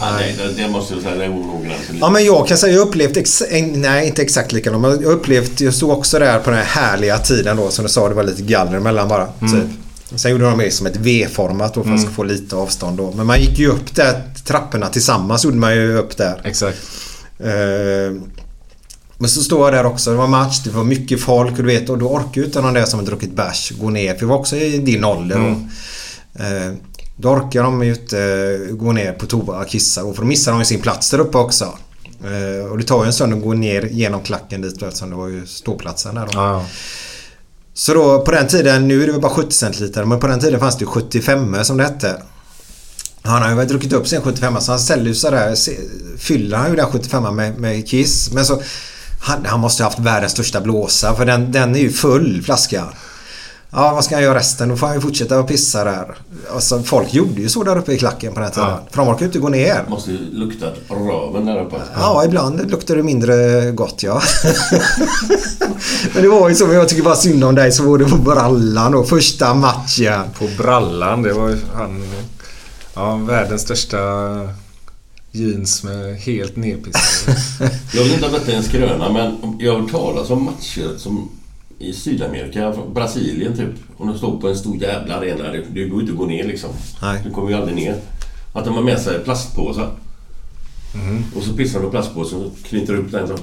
Nej, det, det måste jag säga, det är gränsen Ja men jag kan säga jag har upplevt, ex- nej inte exakt likadant, men jag upplevt, jag stod också där på den här härliga tiden då som du sa, det var lite galler emellan bara. Mm. Typ. Sen gjorde de mer som ett V-format då för att Mm. få lite avstånd då. Men man gick ju upp där trapporna tillsammans gjorde man ju upp där. Exakt. Eh, men så står jag där också. Det var match, det var mycket folk och du vet och då orkar ju inte någon där som har druckit bärs gå ner. För det var också i din ålder. Mm. Eh, då orkar de ju inte eh, gå ner på toa och kissa då, för då missar de ju sin plats där uppe också. Eh, och det tar ju en stund att gå ner genom klacken dit eftersom det var ju ståplatsen där då. Ja. Så då på den tiden, nu är det väl bara 70 centiliter men på den tiden fanns det ju 75 som det hette. Han har ju druckit upp sin 75 så han ställer ju sådär, fyller han ju den 75 med, med kiss. Men så, han, han måste ha haft världens största blåsa för den, den är ju full flaskan. Ja, vad ska han göra resten? Då får han ju fortsätta att pissa där. Alltså, folk gjorde ju så där uppe i klacken på den tiden. För de orkar ju inte gå ner. Måste ju luktat röven där uppe. Ja, ibland luktar det mindre gott ja. Men det var ju så, men jag tycker bara synd om dig så var det på brallan då. Första matchen. På brallan, det var ju han... Ja, världens största jeans med helt nedpissade. Jag vill inte ha detta en skröna men jag har hört talas om matcher som i Sydamerika, Brasilien typ. Om de står på en stor jävla arena. Det, det går ju inte att gå ner liksom. Nej. Du kommer ju aldrig ner. Att de har med sig plastpåsar. Mhm. Och så pissar de på plastpåsen och knyter upp den så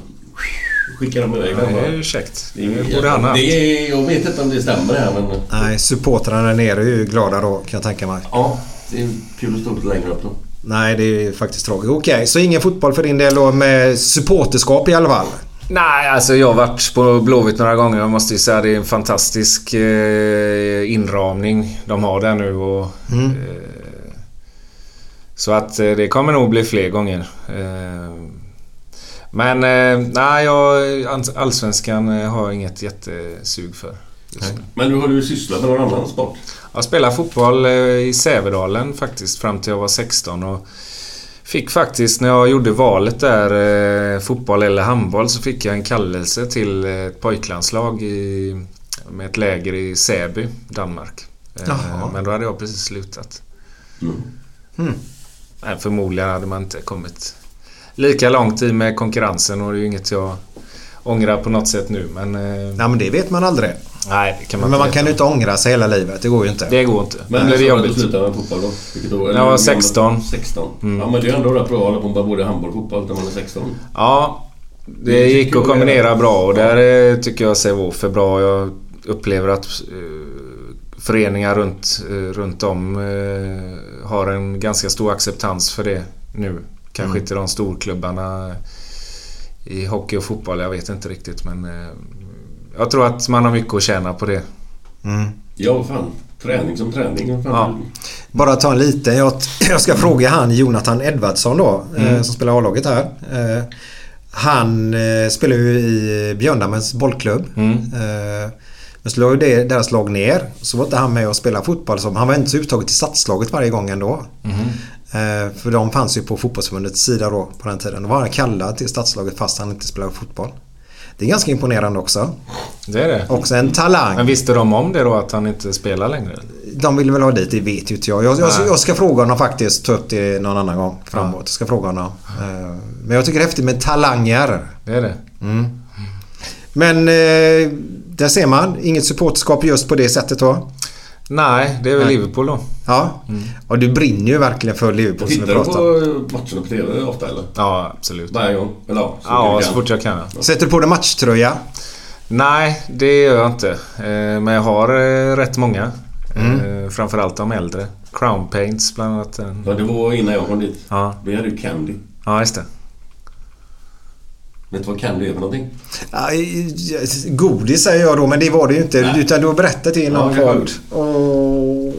skickar de iväg Ja, den. det är ju käckt. Det är- Det borde han ha haft. det är, Jag vet inte om det stämmer här men... Nej, supportrarna där nere är ju glada då kan jag tänka mig. Ja, det är kul att stå lite längre upp då. Nej, det är faktiskt tråkigt. Okej, så ingen fotboll för din del då med supporterskap i alla fall? Nej, alltså jag har varit på Blåvitt några gånger. Jag måste ju säga det är en fantastisk eh, inramning de har där nu. Och, Mm. eh, så att eh, det kommer nog bli fler gånger. Eh, men eh, nej, jag, Allsvenskan eh, har jag inget jättesug för. nu. Men du har du sysslat med någon annan sport? Jag spelade fotboll eh, i Sävedalen faktiskt fram till jag var 16. Och fick faktiskt när jag gjorde valet där, eh, fotboll eller handboll, så fick jag en kallelse till eh, ett pojklandslag i, med ett läger i Säby, Danmark. Jaha. Men då hade jag precis slutat. Mm. Nej, förmodligen hade man inte kommit lika långt i med konkurrensen och det är ju inget jag ångrar på något sätt nu. Men, eh, Ja, men det vet man aldrig. Nej, det kan man Men inte man kan ju inte ångra sig hela livet. Det går ju inte. Det går inte. Men det blir sa du att jobbigt. du slutade med fotboll då? Vilket år? När jag var 16. 16? Mm. Ja men det är ändå rätt bra att hålla på med både handboll och fotboll när man är 16. Ja, det gick att kombinera bra och där eh, tycker jag Sävehof är bra. Jag upplever att eh, föreningar runt, eh, runt om eh, har en ganska stor acceptans för det nu. Kanske Mm. inte de storklubbarna i hockey och fotboll, jag vet inte riktigt men eh, jag tror att man har mycket att tjäna på det. Mm. Ja, fan. Träning som träning. Ja. Bara ta en liten. Jag, jag ska fråga han Jonathan Edvardsson då. Eh, Mm. som spelar A-laget här. Eh, han eh, spelar ju i Björndammens bollklubb. Mm. Eh, men så låg ju det, deras lag ner. Så var inte han med och spelade fotboll. Som, han var inte uttaget till stadslaget varje gång ändå. Mhm. Eh, för de fanns ju på fotbollsförbundets sida då på den tiden. Då var han kallad till stadslaget fast han inte spelade fotboll. Det är ganska imponerande också. Det är det. Också en talang. Men visste de om det då att han inte spelar längre? De vill väl ha dit, det vet ju inte jag. Jag, jag, jag ska fråga honom faktiskt, ta upp det någon annan gång framåt. Jag ska fråga honom. Eh, Men jag tycker det är häftigt med talanger. Det är det. Mm. Men eh, där ser man, inget supporterskap just på det sättet då. Nej, det är väl Nej. Liverpool då. Ja. Och du brinner ju verkligen för Liverpool som vi Tittar du pratar om. på matcherna på TV ofta eller? Ja, absolut. Varje gång? Eller ja, så Ja, så du fort jag kan. Sätter du på dig matchtröja? Nej, det gör jag inte. Eh, Men jag har eh, rätt många. Mm. Eh, Framförallt de äldre. Crown Paints bland annat. Ja, det var innan jag kom dit. Ja, Vi hade ju Candy. ja just det. Vet du vad Candy är för någonting? Ja, godis säger jag då, men det var det ju inte. Nej. Utan du har berättat i någon Ja, kanske. Och...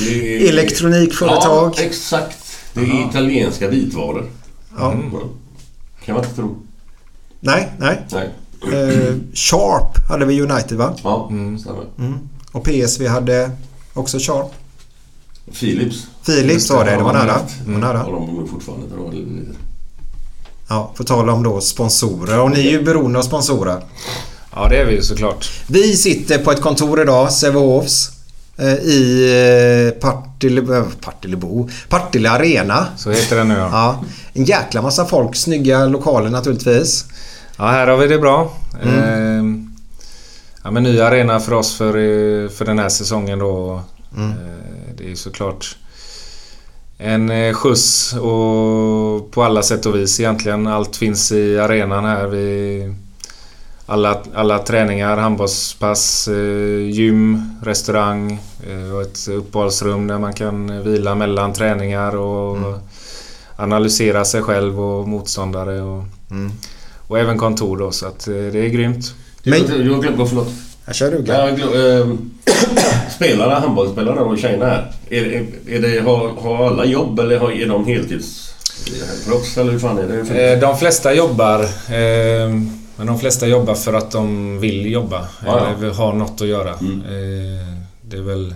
Det Elektronikföretag. Ja, exakt. Det är italienska vitvaror. Ja. Mm. Kan man inte tro. Nej, nej. Nej. Eh, Sharp hade vi United va? Ja, stämmer. Mm. Och PSV hade också Sharp. Philips. Philips var det, det var nära. Det var nära. Och de bor fortfarande där. då, lite. Ja, på tal om då sponsorer. Och ni är ju beroende av sponsorer. Ja, det är vi ju såklart. Vi sitter på ett kontor idag, Sävehofs. eh, I eh, Partille, eh, Partillebo. Partille Arena. Så heter det nu ja. Ja, en jäkla massa folk. Snygga lokaler naturligtvis. Ja, här har vi det bra. Mm. Eh, Ja, men ny arena för oss för, för den här säsongen då. Mm. Eh, Det är ju såklart en eh, skjuts och på alla sätt och vis egentligen. Allt finns i arenan här. Vi, alla, alla träningar, handbollspass, eh, gym, restaurang eh, och ett uppehållsrum där man kan vila mellan träningar och Mm. analysera sig själv och motståndare. Och, Mm. och även kontor då, så att det är grymt. Du, Men- du har glömt... Förlåt. Jag kör du. Jag har glömt, spelarna, handbollsspelarna och tjejerna här. Är, är, är det, har, har alla jobb eller har, är de heltids... Proffs eller hur fan är det? Eh, De flesta jobbar eh, Men de flesta jobbar för att de vill jobba. Ja, ja. Eller vill ha något att göra. Mm. Eh, Det är väl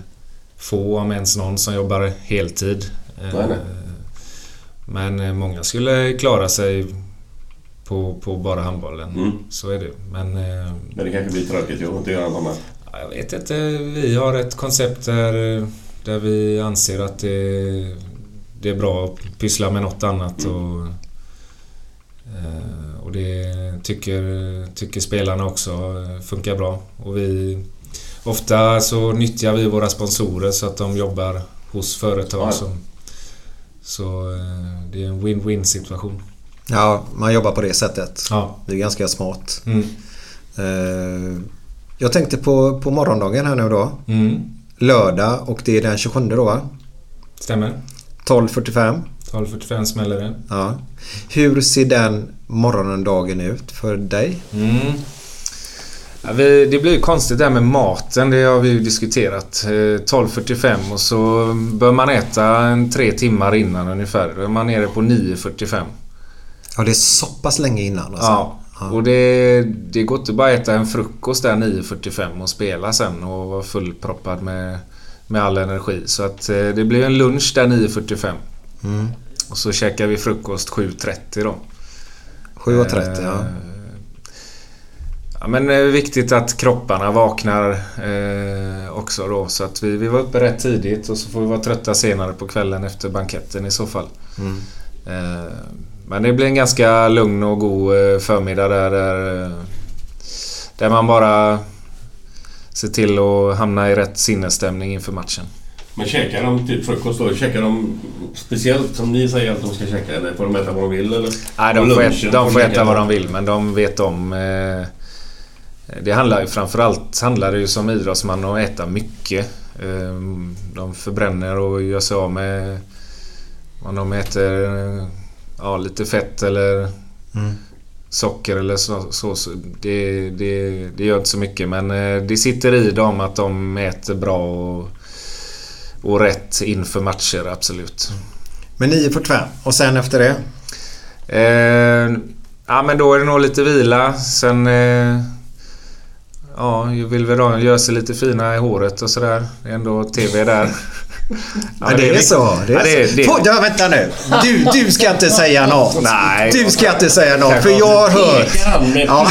få, om ens någon, som jobbar heltid. Eh, Nej, nej. Men eh, många skulle klara sig på, på bara handbollen. Mm. Så är det. Men eh, Men det kanske blir tråkigt jobb att inte göra något annat. Ja, Jag vet inte. Vi har ett koncept där, där vi anser att det, det är bra att pyssla med något annat. Och, eh, och det tycker, tycker spelarna också eh, funkar bra. Och vi, ofta så nyttjar vi våra sponsorer så att de jobbar hos företag. Ja. Som, så eh, det är en win-win situation. Ja, man jobbar på det sättet. Ja. Det är ganska smart. Mm. Eh, Jag tänkte på, på morgondagen här nu då. Mm. Lördag och det är den 27 då va? Stämmer. 12.45. 12.45 smäller det. Ja. Hur ser den morgonen dagen ut för dig? Mm. Ja, vi, det blir ju konstigt det här med maten. Det har vi ju diskuterat. Eh, 12.45 och så bör man äta en tre timmar innan ungefär. Då är man nere på 9.45. Ja, det är så pass länge innan alltså. Ja. Och det, det går inte bara att äta en frukost där 9.45 och spela sen och vara fullproppad med, med all energi. Så att eh, det blir en lunch där 9.45. Mm. Och så käkar vi frukost 7.30 då. 7.30 ja. Eh, Ja men det är viktigt att kropparna vaknar eh, också då. Så att vi, vi var uppe rätt tidigt och så får vi vara trötta senare på kvällen efter banketten i så fall. Mm. Eh, men det blir en ganska lugn och god eh, förmiddag där. Där, eh, där man bara se till att hamna i rätt sinnesstämning inför matchen. Men käkar de typ frukost då? Käkar de speciellt som ni säger att de ska käka? Eller får de äta vad de vill? Eller? Nej, de får, äta, de får äta vad de vill men de vet om... Eh, det handlar ju framförallt handlar det ju som idrottsman om att äta mycket. Eh, de förbränner och gör sig av med... Om de äter eh, ja, lite fett eller Mm. socker eller så. så, så det, det, det gör inte så mycket men eh, det sitter i dem att de äter bra och, och rätt inför matcher, absolut. Men 9.45 och sen efter det? Eh, ja men då är det nog lite vila. Sen... Eh, ja, vill väl då göra sig lite fina i håret och sådär. Det är ändå TV där. Ja, det, är så. Det är Ja, det är- så. det- Får- ja, vänta nu. Du, du ska inte säga något. Nej. Du ska inte säga något. För jag har hört... Ja.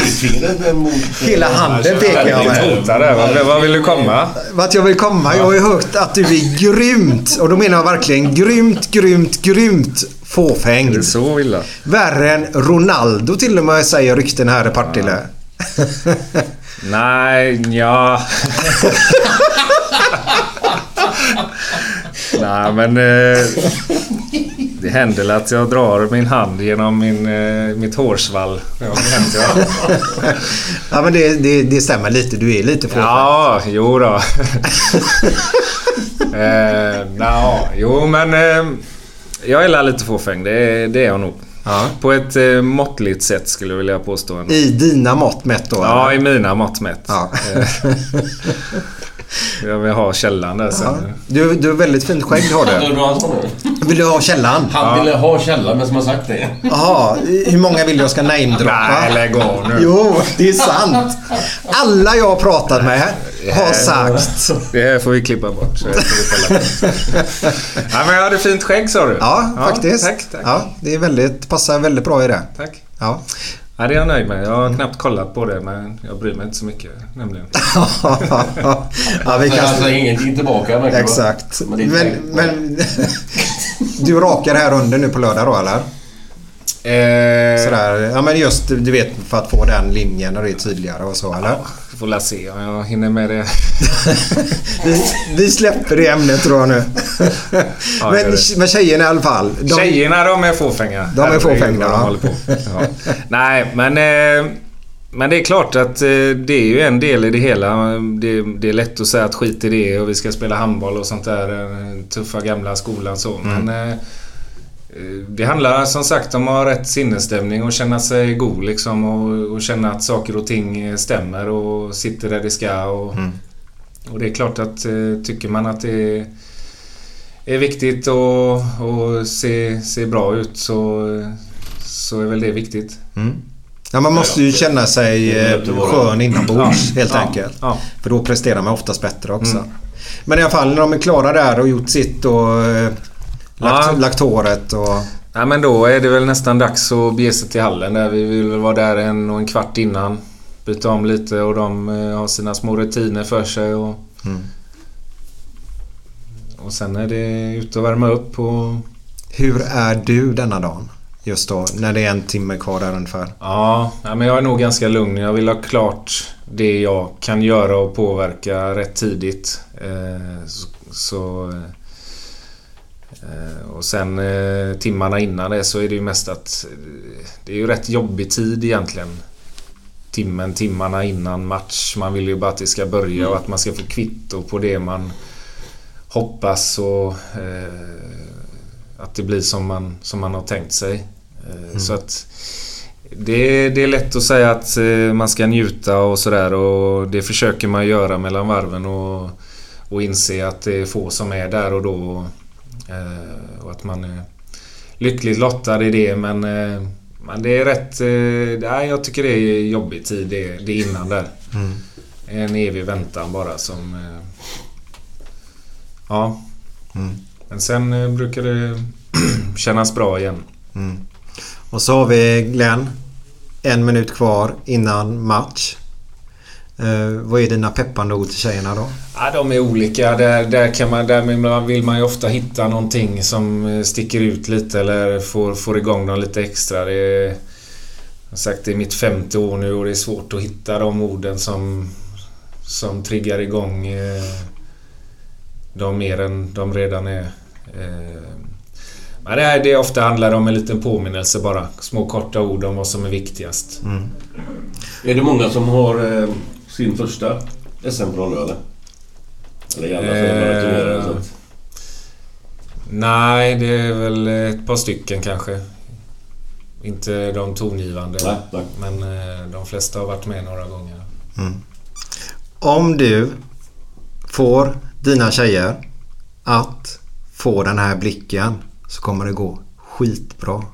Hela handen pekar jag med. Vad vill du komma? Vart jag vill komma? Jag har ju hört att du är grymt. Och då menar jag verkligen grymt, grymt, grymt fåfängd. Så illa. Värre än Ronaldo till och med säger rykten här i Partille. Nej, ja. Nej, men... Eh, det händer att jag drar min hand genom min, eh, mitt hårsvall. Ja, det ja. Men det, det, det stämmer lite. Du är lite fåfängd. Ja, jo då. eh, no, jo, men eh, jag är lite fåfäng. Det, är- det är jag nog. Ja. På ett eh, måttligt sätt skulle jag vilja påstå. ändå. I dina mått mätt då? Ja, eller? i mina mått mätt. Ja. Eh, jag vill ha källan där sen. Ja. Du, du har väldigt fint skägg har du. du? Vill du ha källan? Han ville ha källan, men som har sagt det. Jaha, hur många vill jag ska namedroppa? Nej, lägg av nu. Jo, det är sant. Alla jag har pratat med har sagt. Det här får vi klippa bort. Så. Nej, men jag hade fint skägg sa du. Ja, faktiskt. Tack, tack. Ja, det är väldigt, passar väldigt bra i det. tack. Ja. Ja, det är jag nöjd med. Jag har knappt kollat på det men jag bryr mig inte så mycket nämligen. ja, vi kan... alltså ingenting tillbaka. Exakt. Men men du rakar här under nu på lördag då eller? Eh, Sådär, ja men just du vet för att få den linjen och det är tydligare och så eller? Vi får la se om jag hinner med det. Vi, vi släpper det ämnet tror jag nu. Ja, men, det. men tjejerna i alla fall. De, Tjejerna de är fåfänga. De är fåfänga, ja. Ja. Nej, men... Eh, men det är klart att eh, det är ju en del i det hela. Det, det är lätt att säga att skit i det och vi ska spela handboll och sånt där. Den tuffa gamla skolan så. Men eh, eh, det handlar som sagt om att ha rätt sinnesstämning och känna sig god liksom. Och, och känna att saker och ting eh, stämmer och sitter där det ska. Och, och det är klart att eh, tycker man att det är viktigt och, och se, se bra ut så, så är väl det viktigt. Mm. Ja, man måste ju känna sig eh, skön inombords helt Ja. enkelt. Ja. För då presterar man oftast bättre också. Mm. Men i alla fall när de är klara där och gjort sitt och eh, lagt, Ja. lagt håret och... Ja, men då är det väl nästan dags att bege sig till hallen där. Vi vill väl vara där en och en kvart innan. Byta om lite och de eh, har sina små rutiner för sig. Och, Mm. och sen är det ut och värma upp och... Hur är du denna dagen? Just då, när det är en timme kvar där ungefär. Ja, ja, men jag är nog ganska lugn. Jag vill ha klart det jag kan göra och påverka rätt tidigt. Eh, så, så, eh, och sen eh, timmarna innan det så är det ju mest att eh, det är ju rätt jobbig tid egentligen. Timmen, timmarna innan match. Man vill ju bara att det ska börja och att man ska få kvitto på det man hoppas och eh, att det blir som man, som man har tänkt sig. Eh, Så att det, det är lätt att säga att eh, man ska njuta och sådär och det försöker man göra mellan varven och, och inse att det är få som är där och då. Eh, Och att man är lyckligt lottad i det men, eh, men det är rätt... eh, jag tycker det är jobbig tid det, det innan där. Mm. En evig väntan bara som... eh, Ja. Mm. Men sen brukar det kännas bra igen. Mm. Och så har vi Glenn. En minut kvar innan match. Eh, vad är dina peppande ord till tjejerna då? Ja, de är olika. Där, där, kan man, där vill man ju ofta hitta någonting som eh, sticker ut lite eller får, får igång dem lite extra. Det är, jag har sagt det är mitt femte år nu och det är svårt att hitta de orden som, som triggar igång eh, dem mer än de redan är. Eh, men det, här, det ofta handlar om en liten påminnelse bara. Små korta ord om vad som är viktigast. Mm. Är det många som har eh, sin första SM-brons eller? Eller i alla fall, eh, så att... Nej, det är väl ett par stycken kanske. Inte de tongivande, nej, nej. men eh, de flesta har varit med några gånger. Mm. Om du får dina tjejer att få den här blicken så kommer det gå skitbra.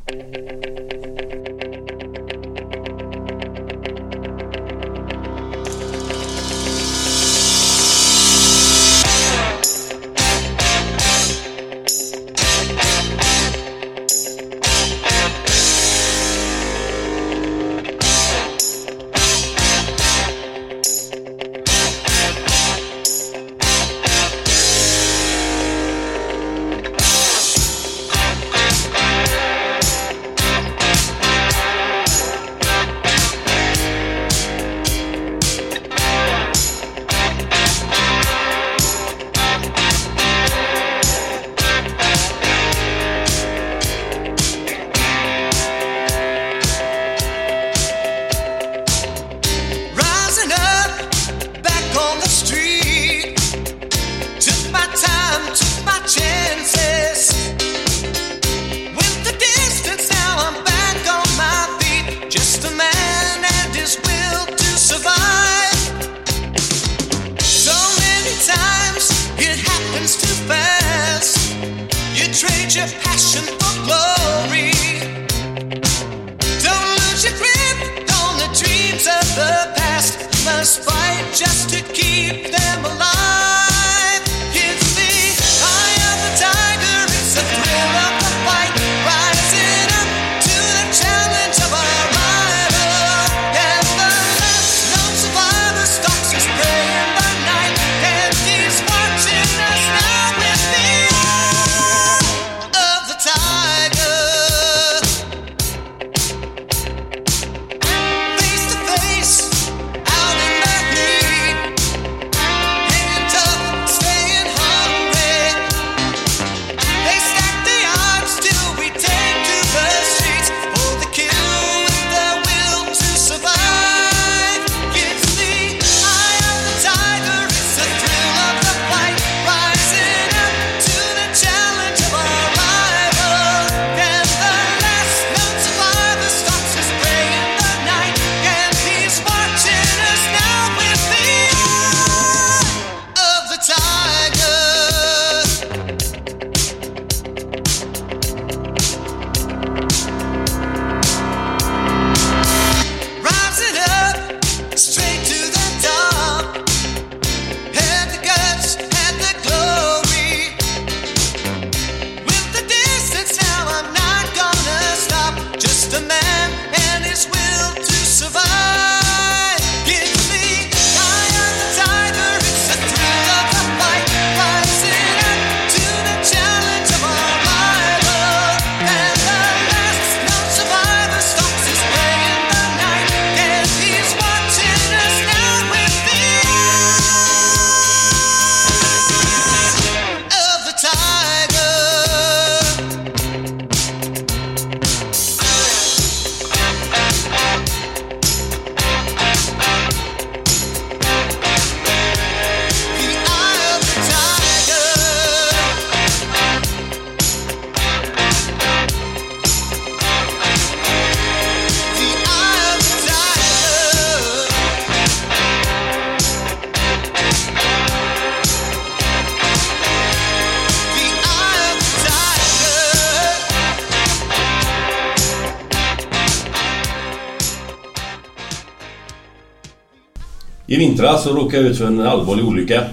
vintras så råkade jag ut för en allvarlig olycka.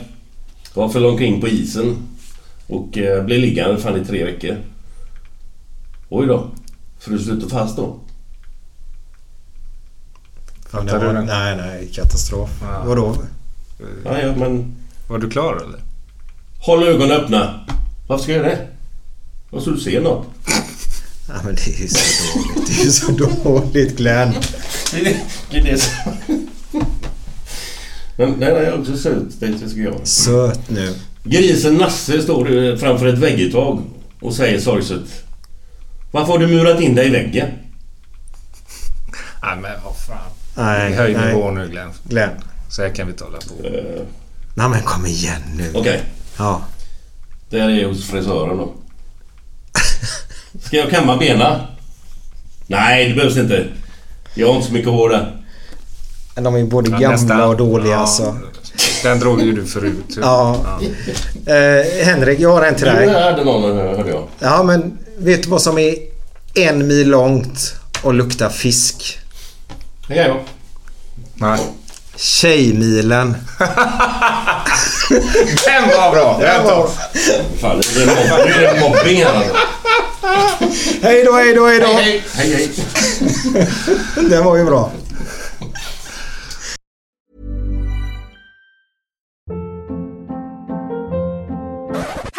Jag föll omkring på isen och eh, blev liggande fan i tre veckor. Oj då. Frös du slutar fast då? Fattar du? Nej, nej. Katastrof. Ja. Vadå? Ja, ja, men... Var du klar eller? Håll ögonen öppna. Varför ska jag göra det? Vad ska du se något? Ja, men det är ju så dåligt. Det är ju så dåligt Glenn. Det är det, det är så den är också söt, det tycker jag. Söt nu. Grisen Nasse står framför ett vägguttag och säger sorgset. Varför har du murat in dig i väggen? Nej men vad fan. Nej, Höj nej. nivån nu Glenn. Glenn. Så här kan vi inte hålla på. Nej men kom igen nu. Okej, Ja. det här är hos frisören då. Ska jag kamma benen? Nej, det behövs inte. Jag har inte så mycket hår där. De är både Ja, gamla nästan. och dåliga Ja. alltså. Den drog ju du förut. Ja. Eh, Henrik, jag har en till Du dig. hade någon hörde jag. Ja men vet du vad som är en mil långt och luktar fisk? Det är jag. Nej. Tjejmilen. Den var bra! Den var... Fan, är mobb- nu är det mobbing här alltså. Hej då, hej då, hej då. Hej, hej. hej. Den var ju bra.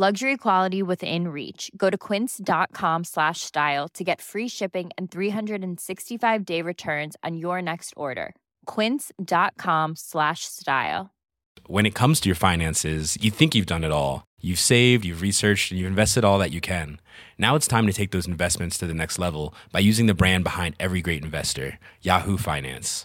Luxury quality within reach. Go to quince.com slash style to get free shipping and 365 day returns on your next order. Quince.com slash style. When it comes to your finances, you think you've done it all. You've saved, you've researched, and you've invested all that you can. Now it's time to take those investments to the next level by using the brand behind every great investor, Yahoo Finance.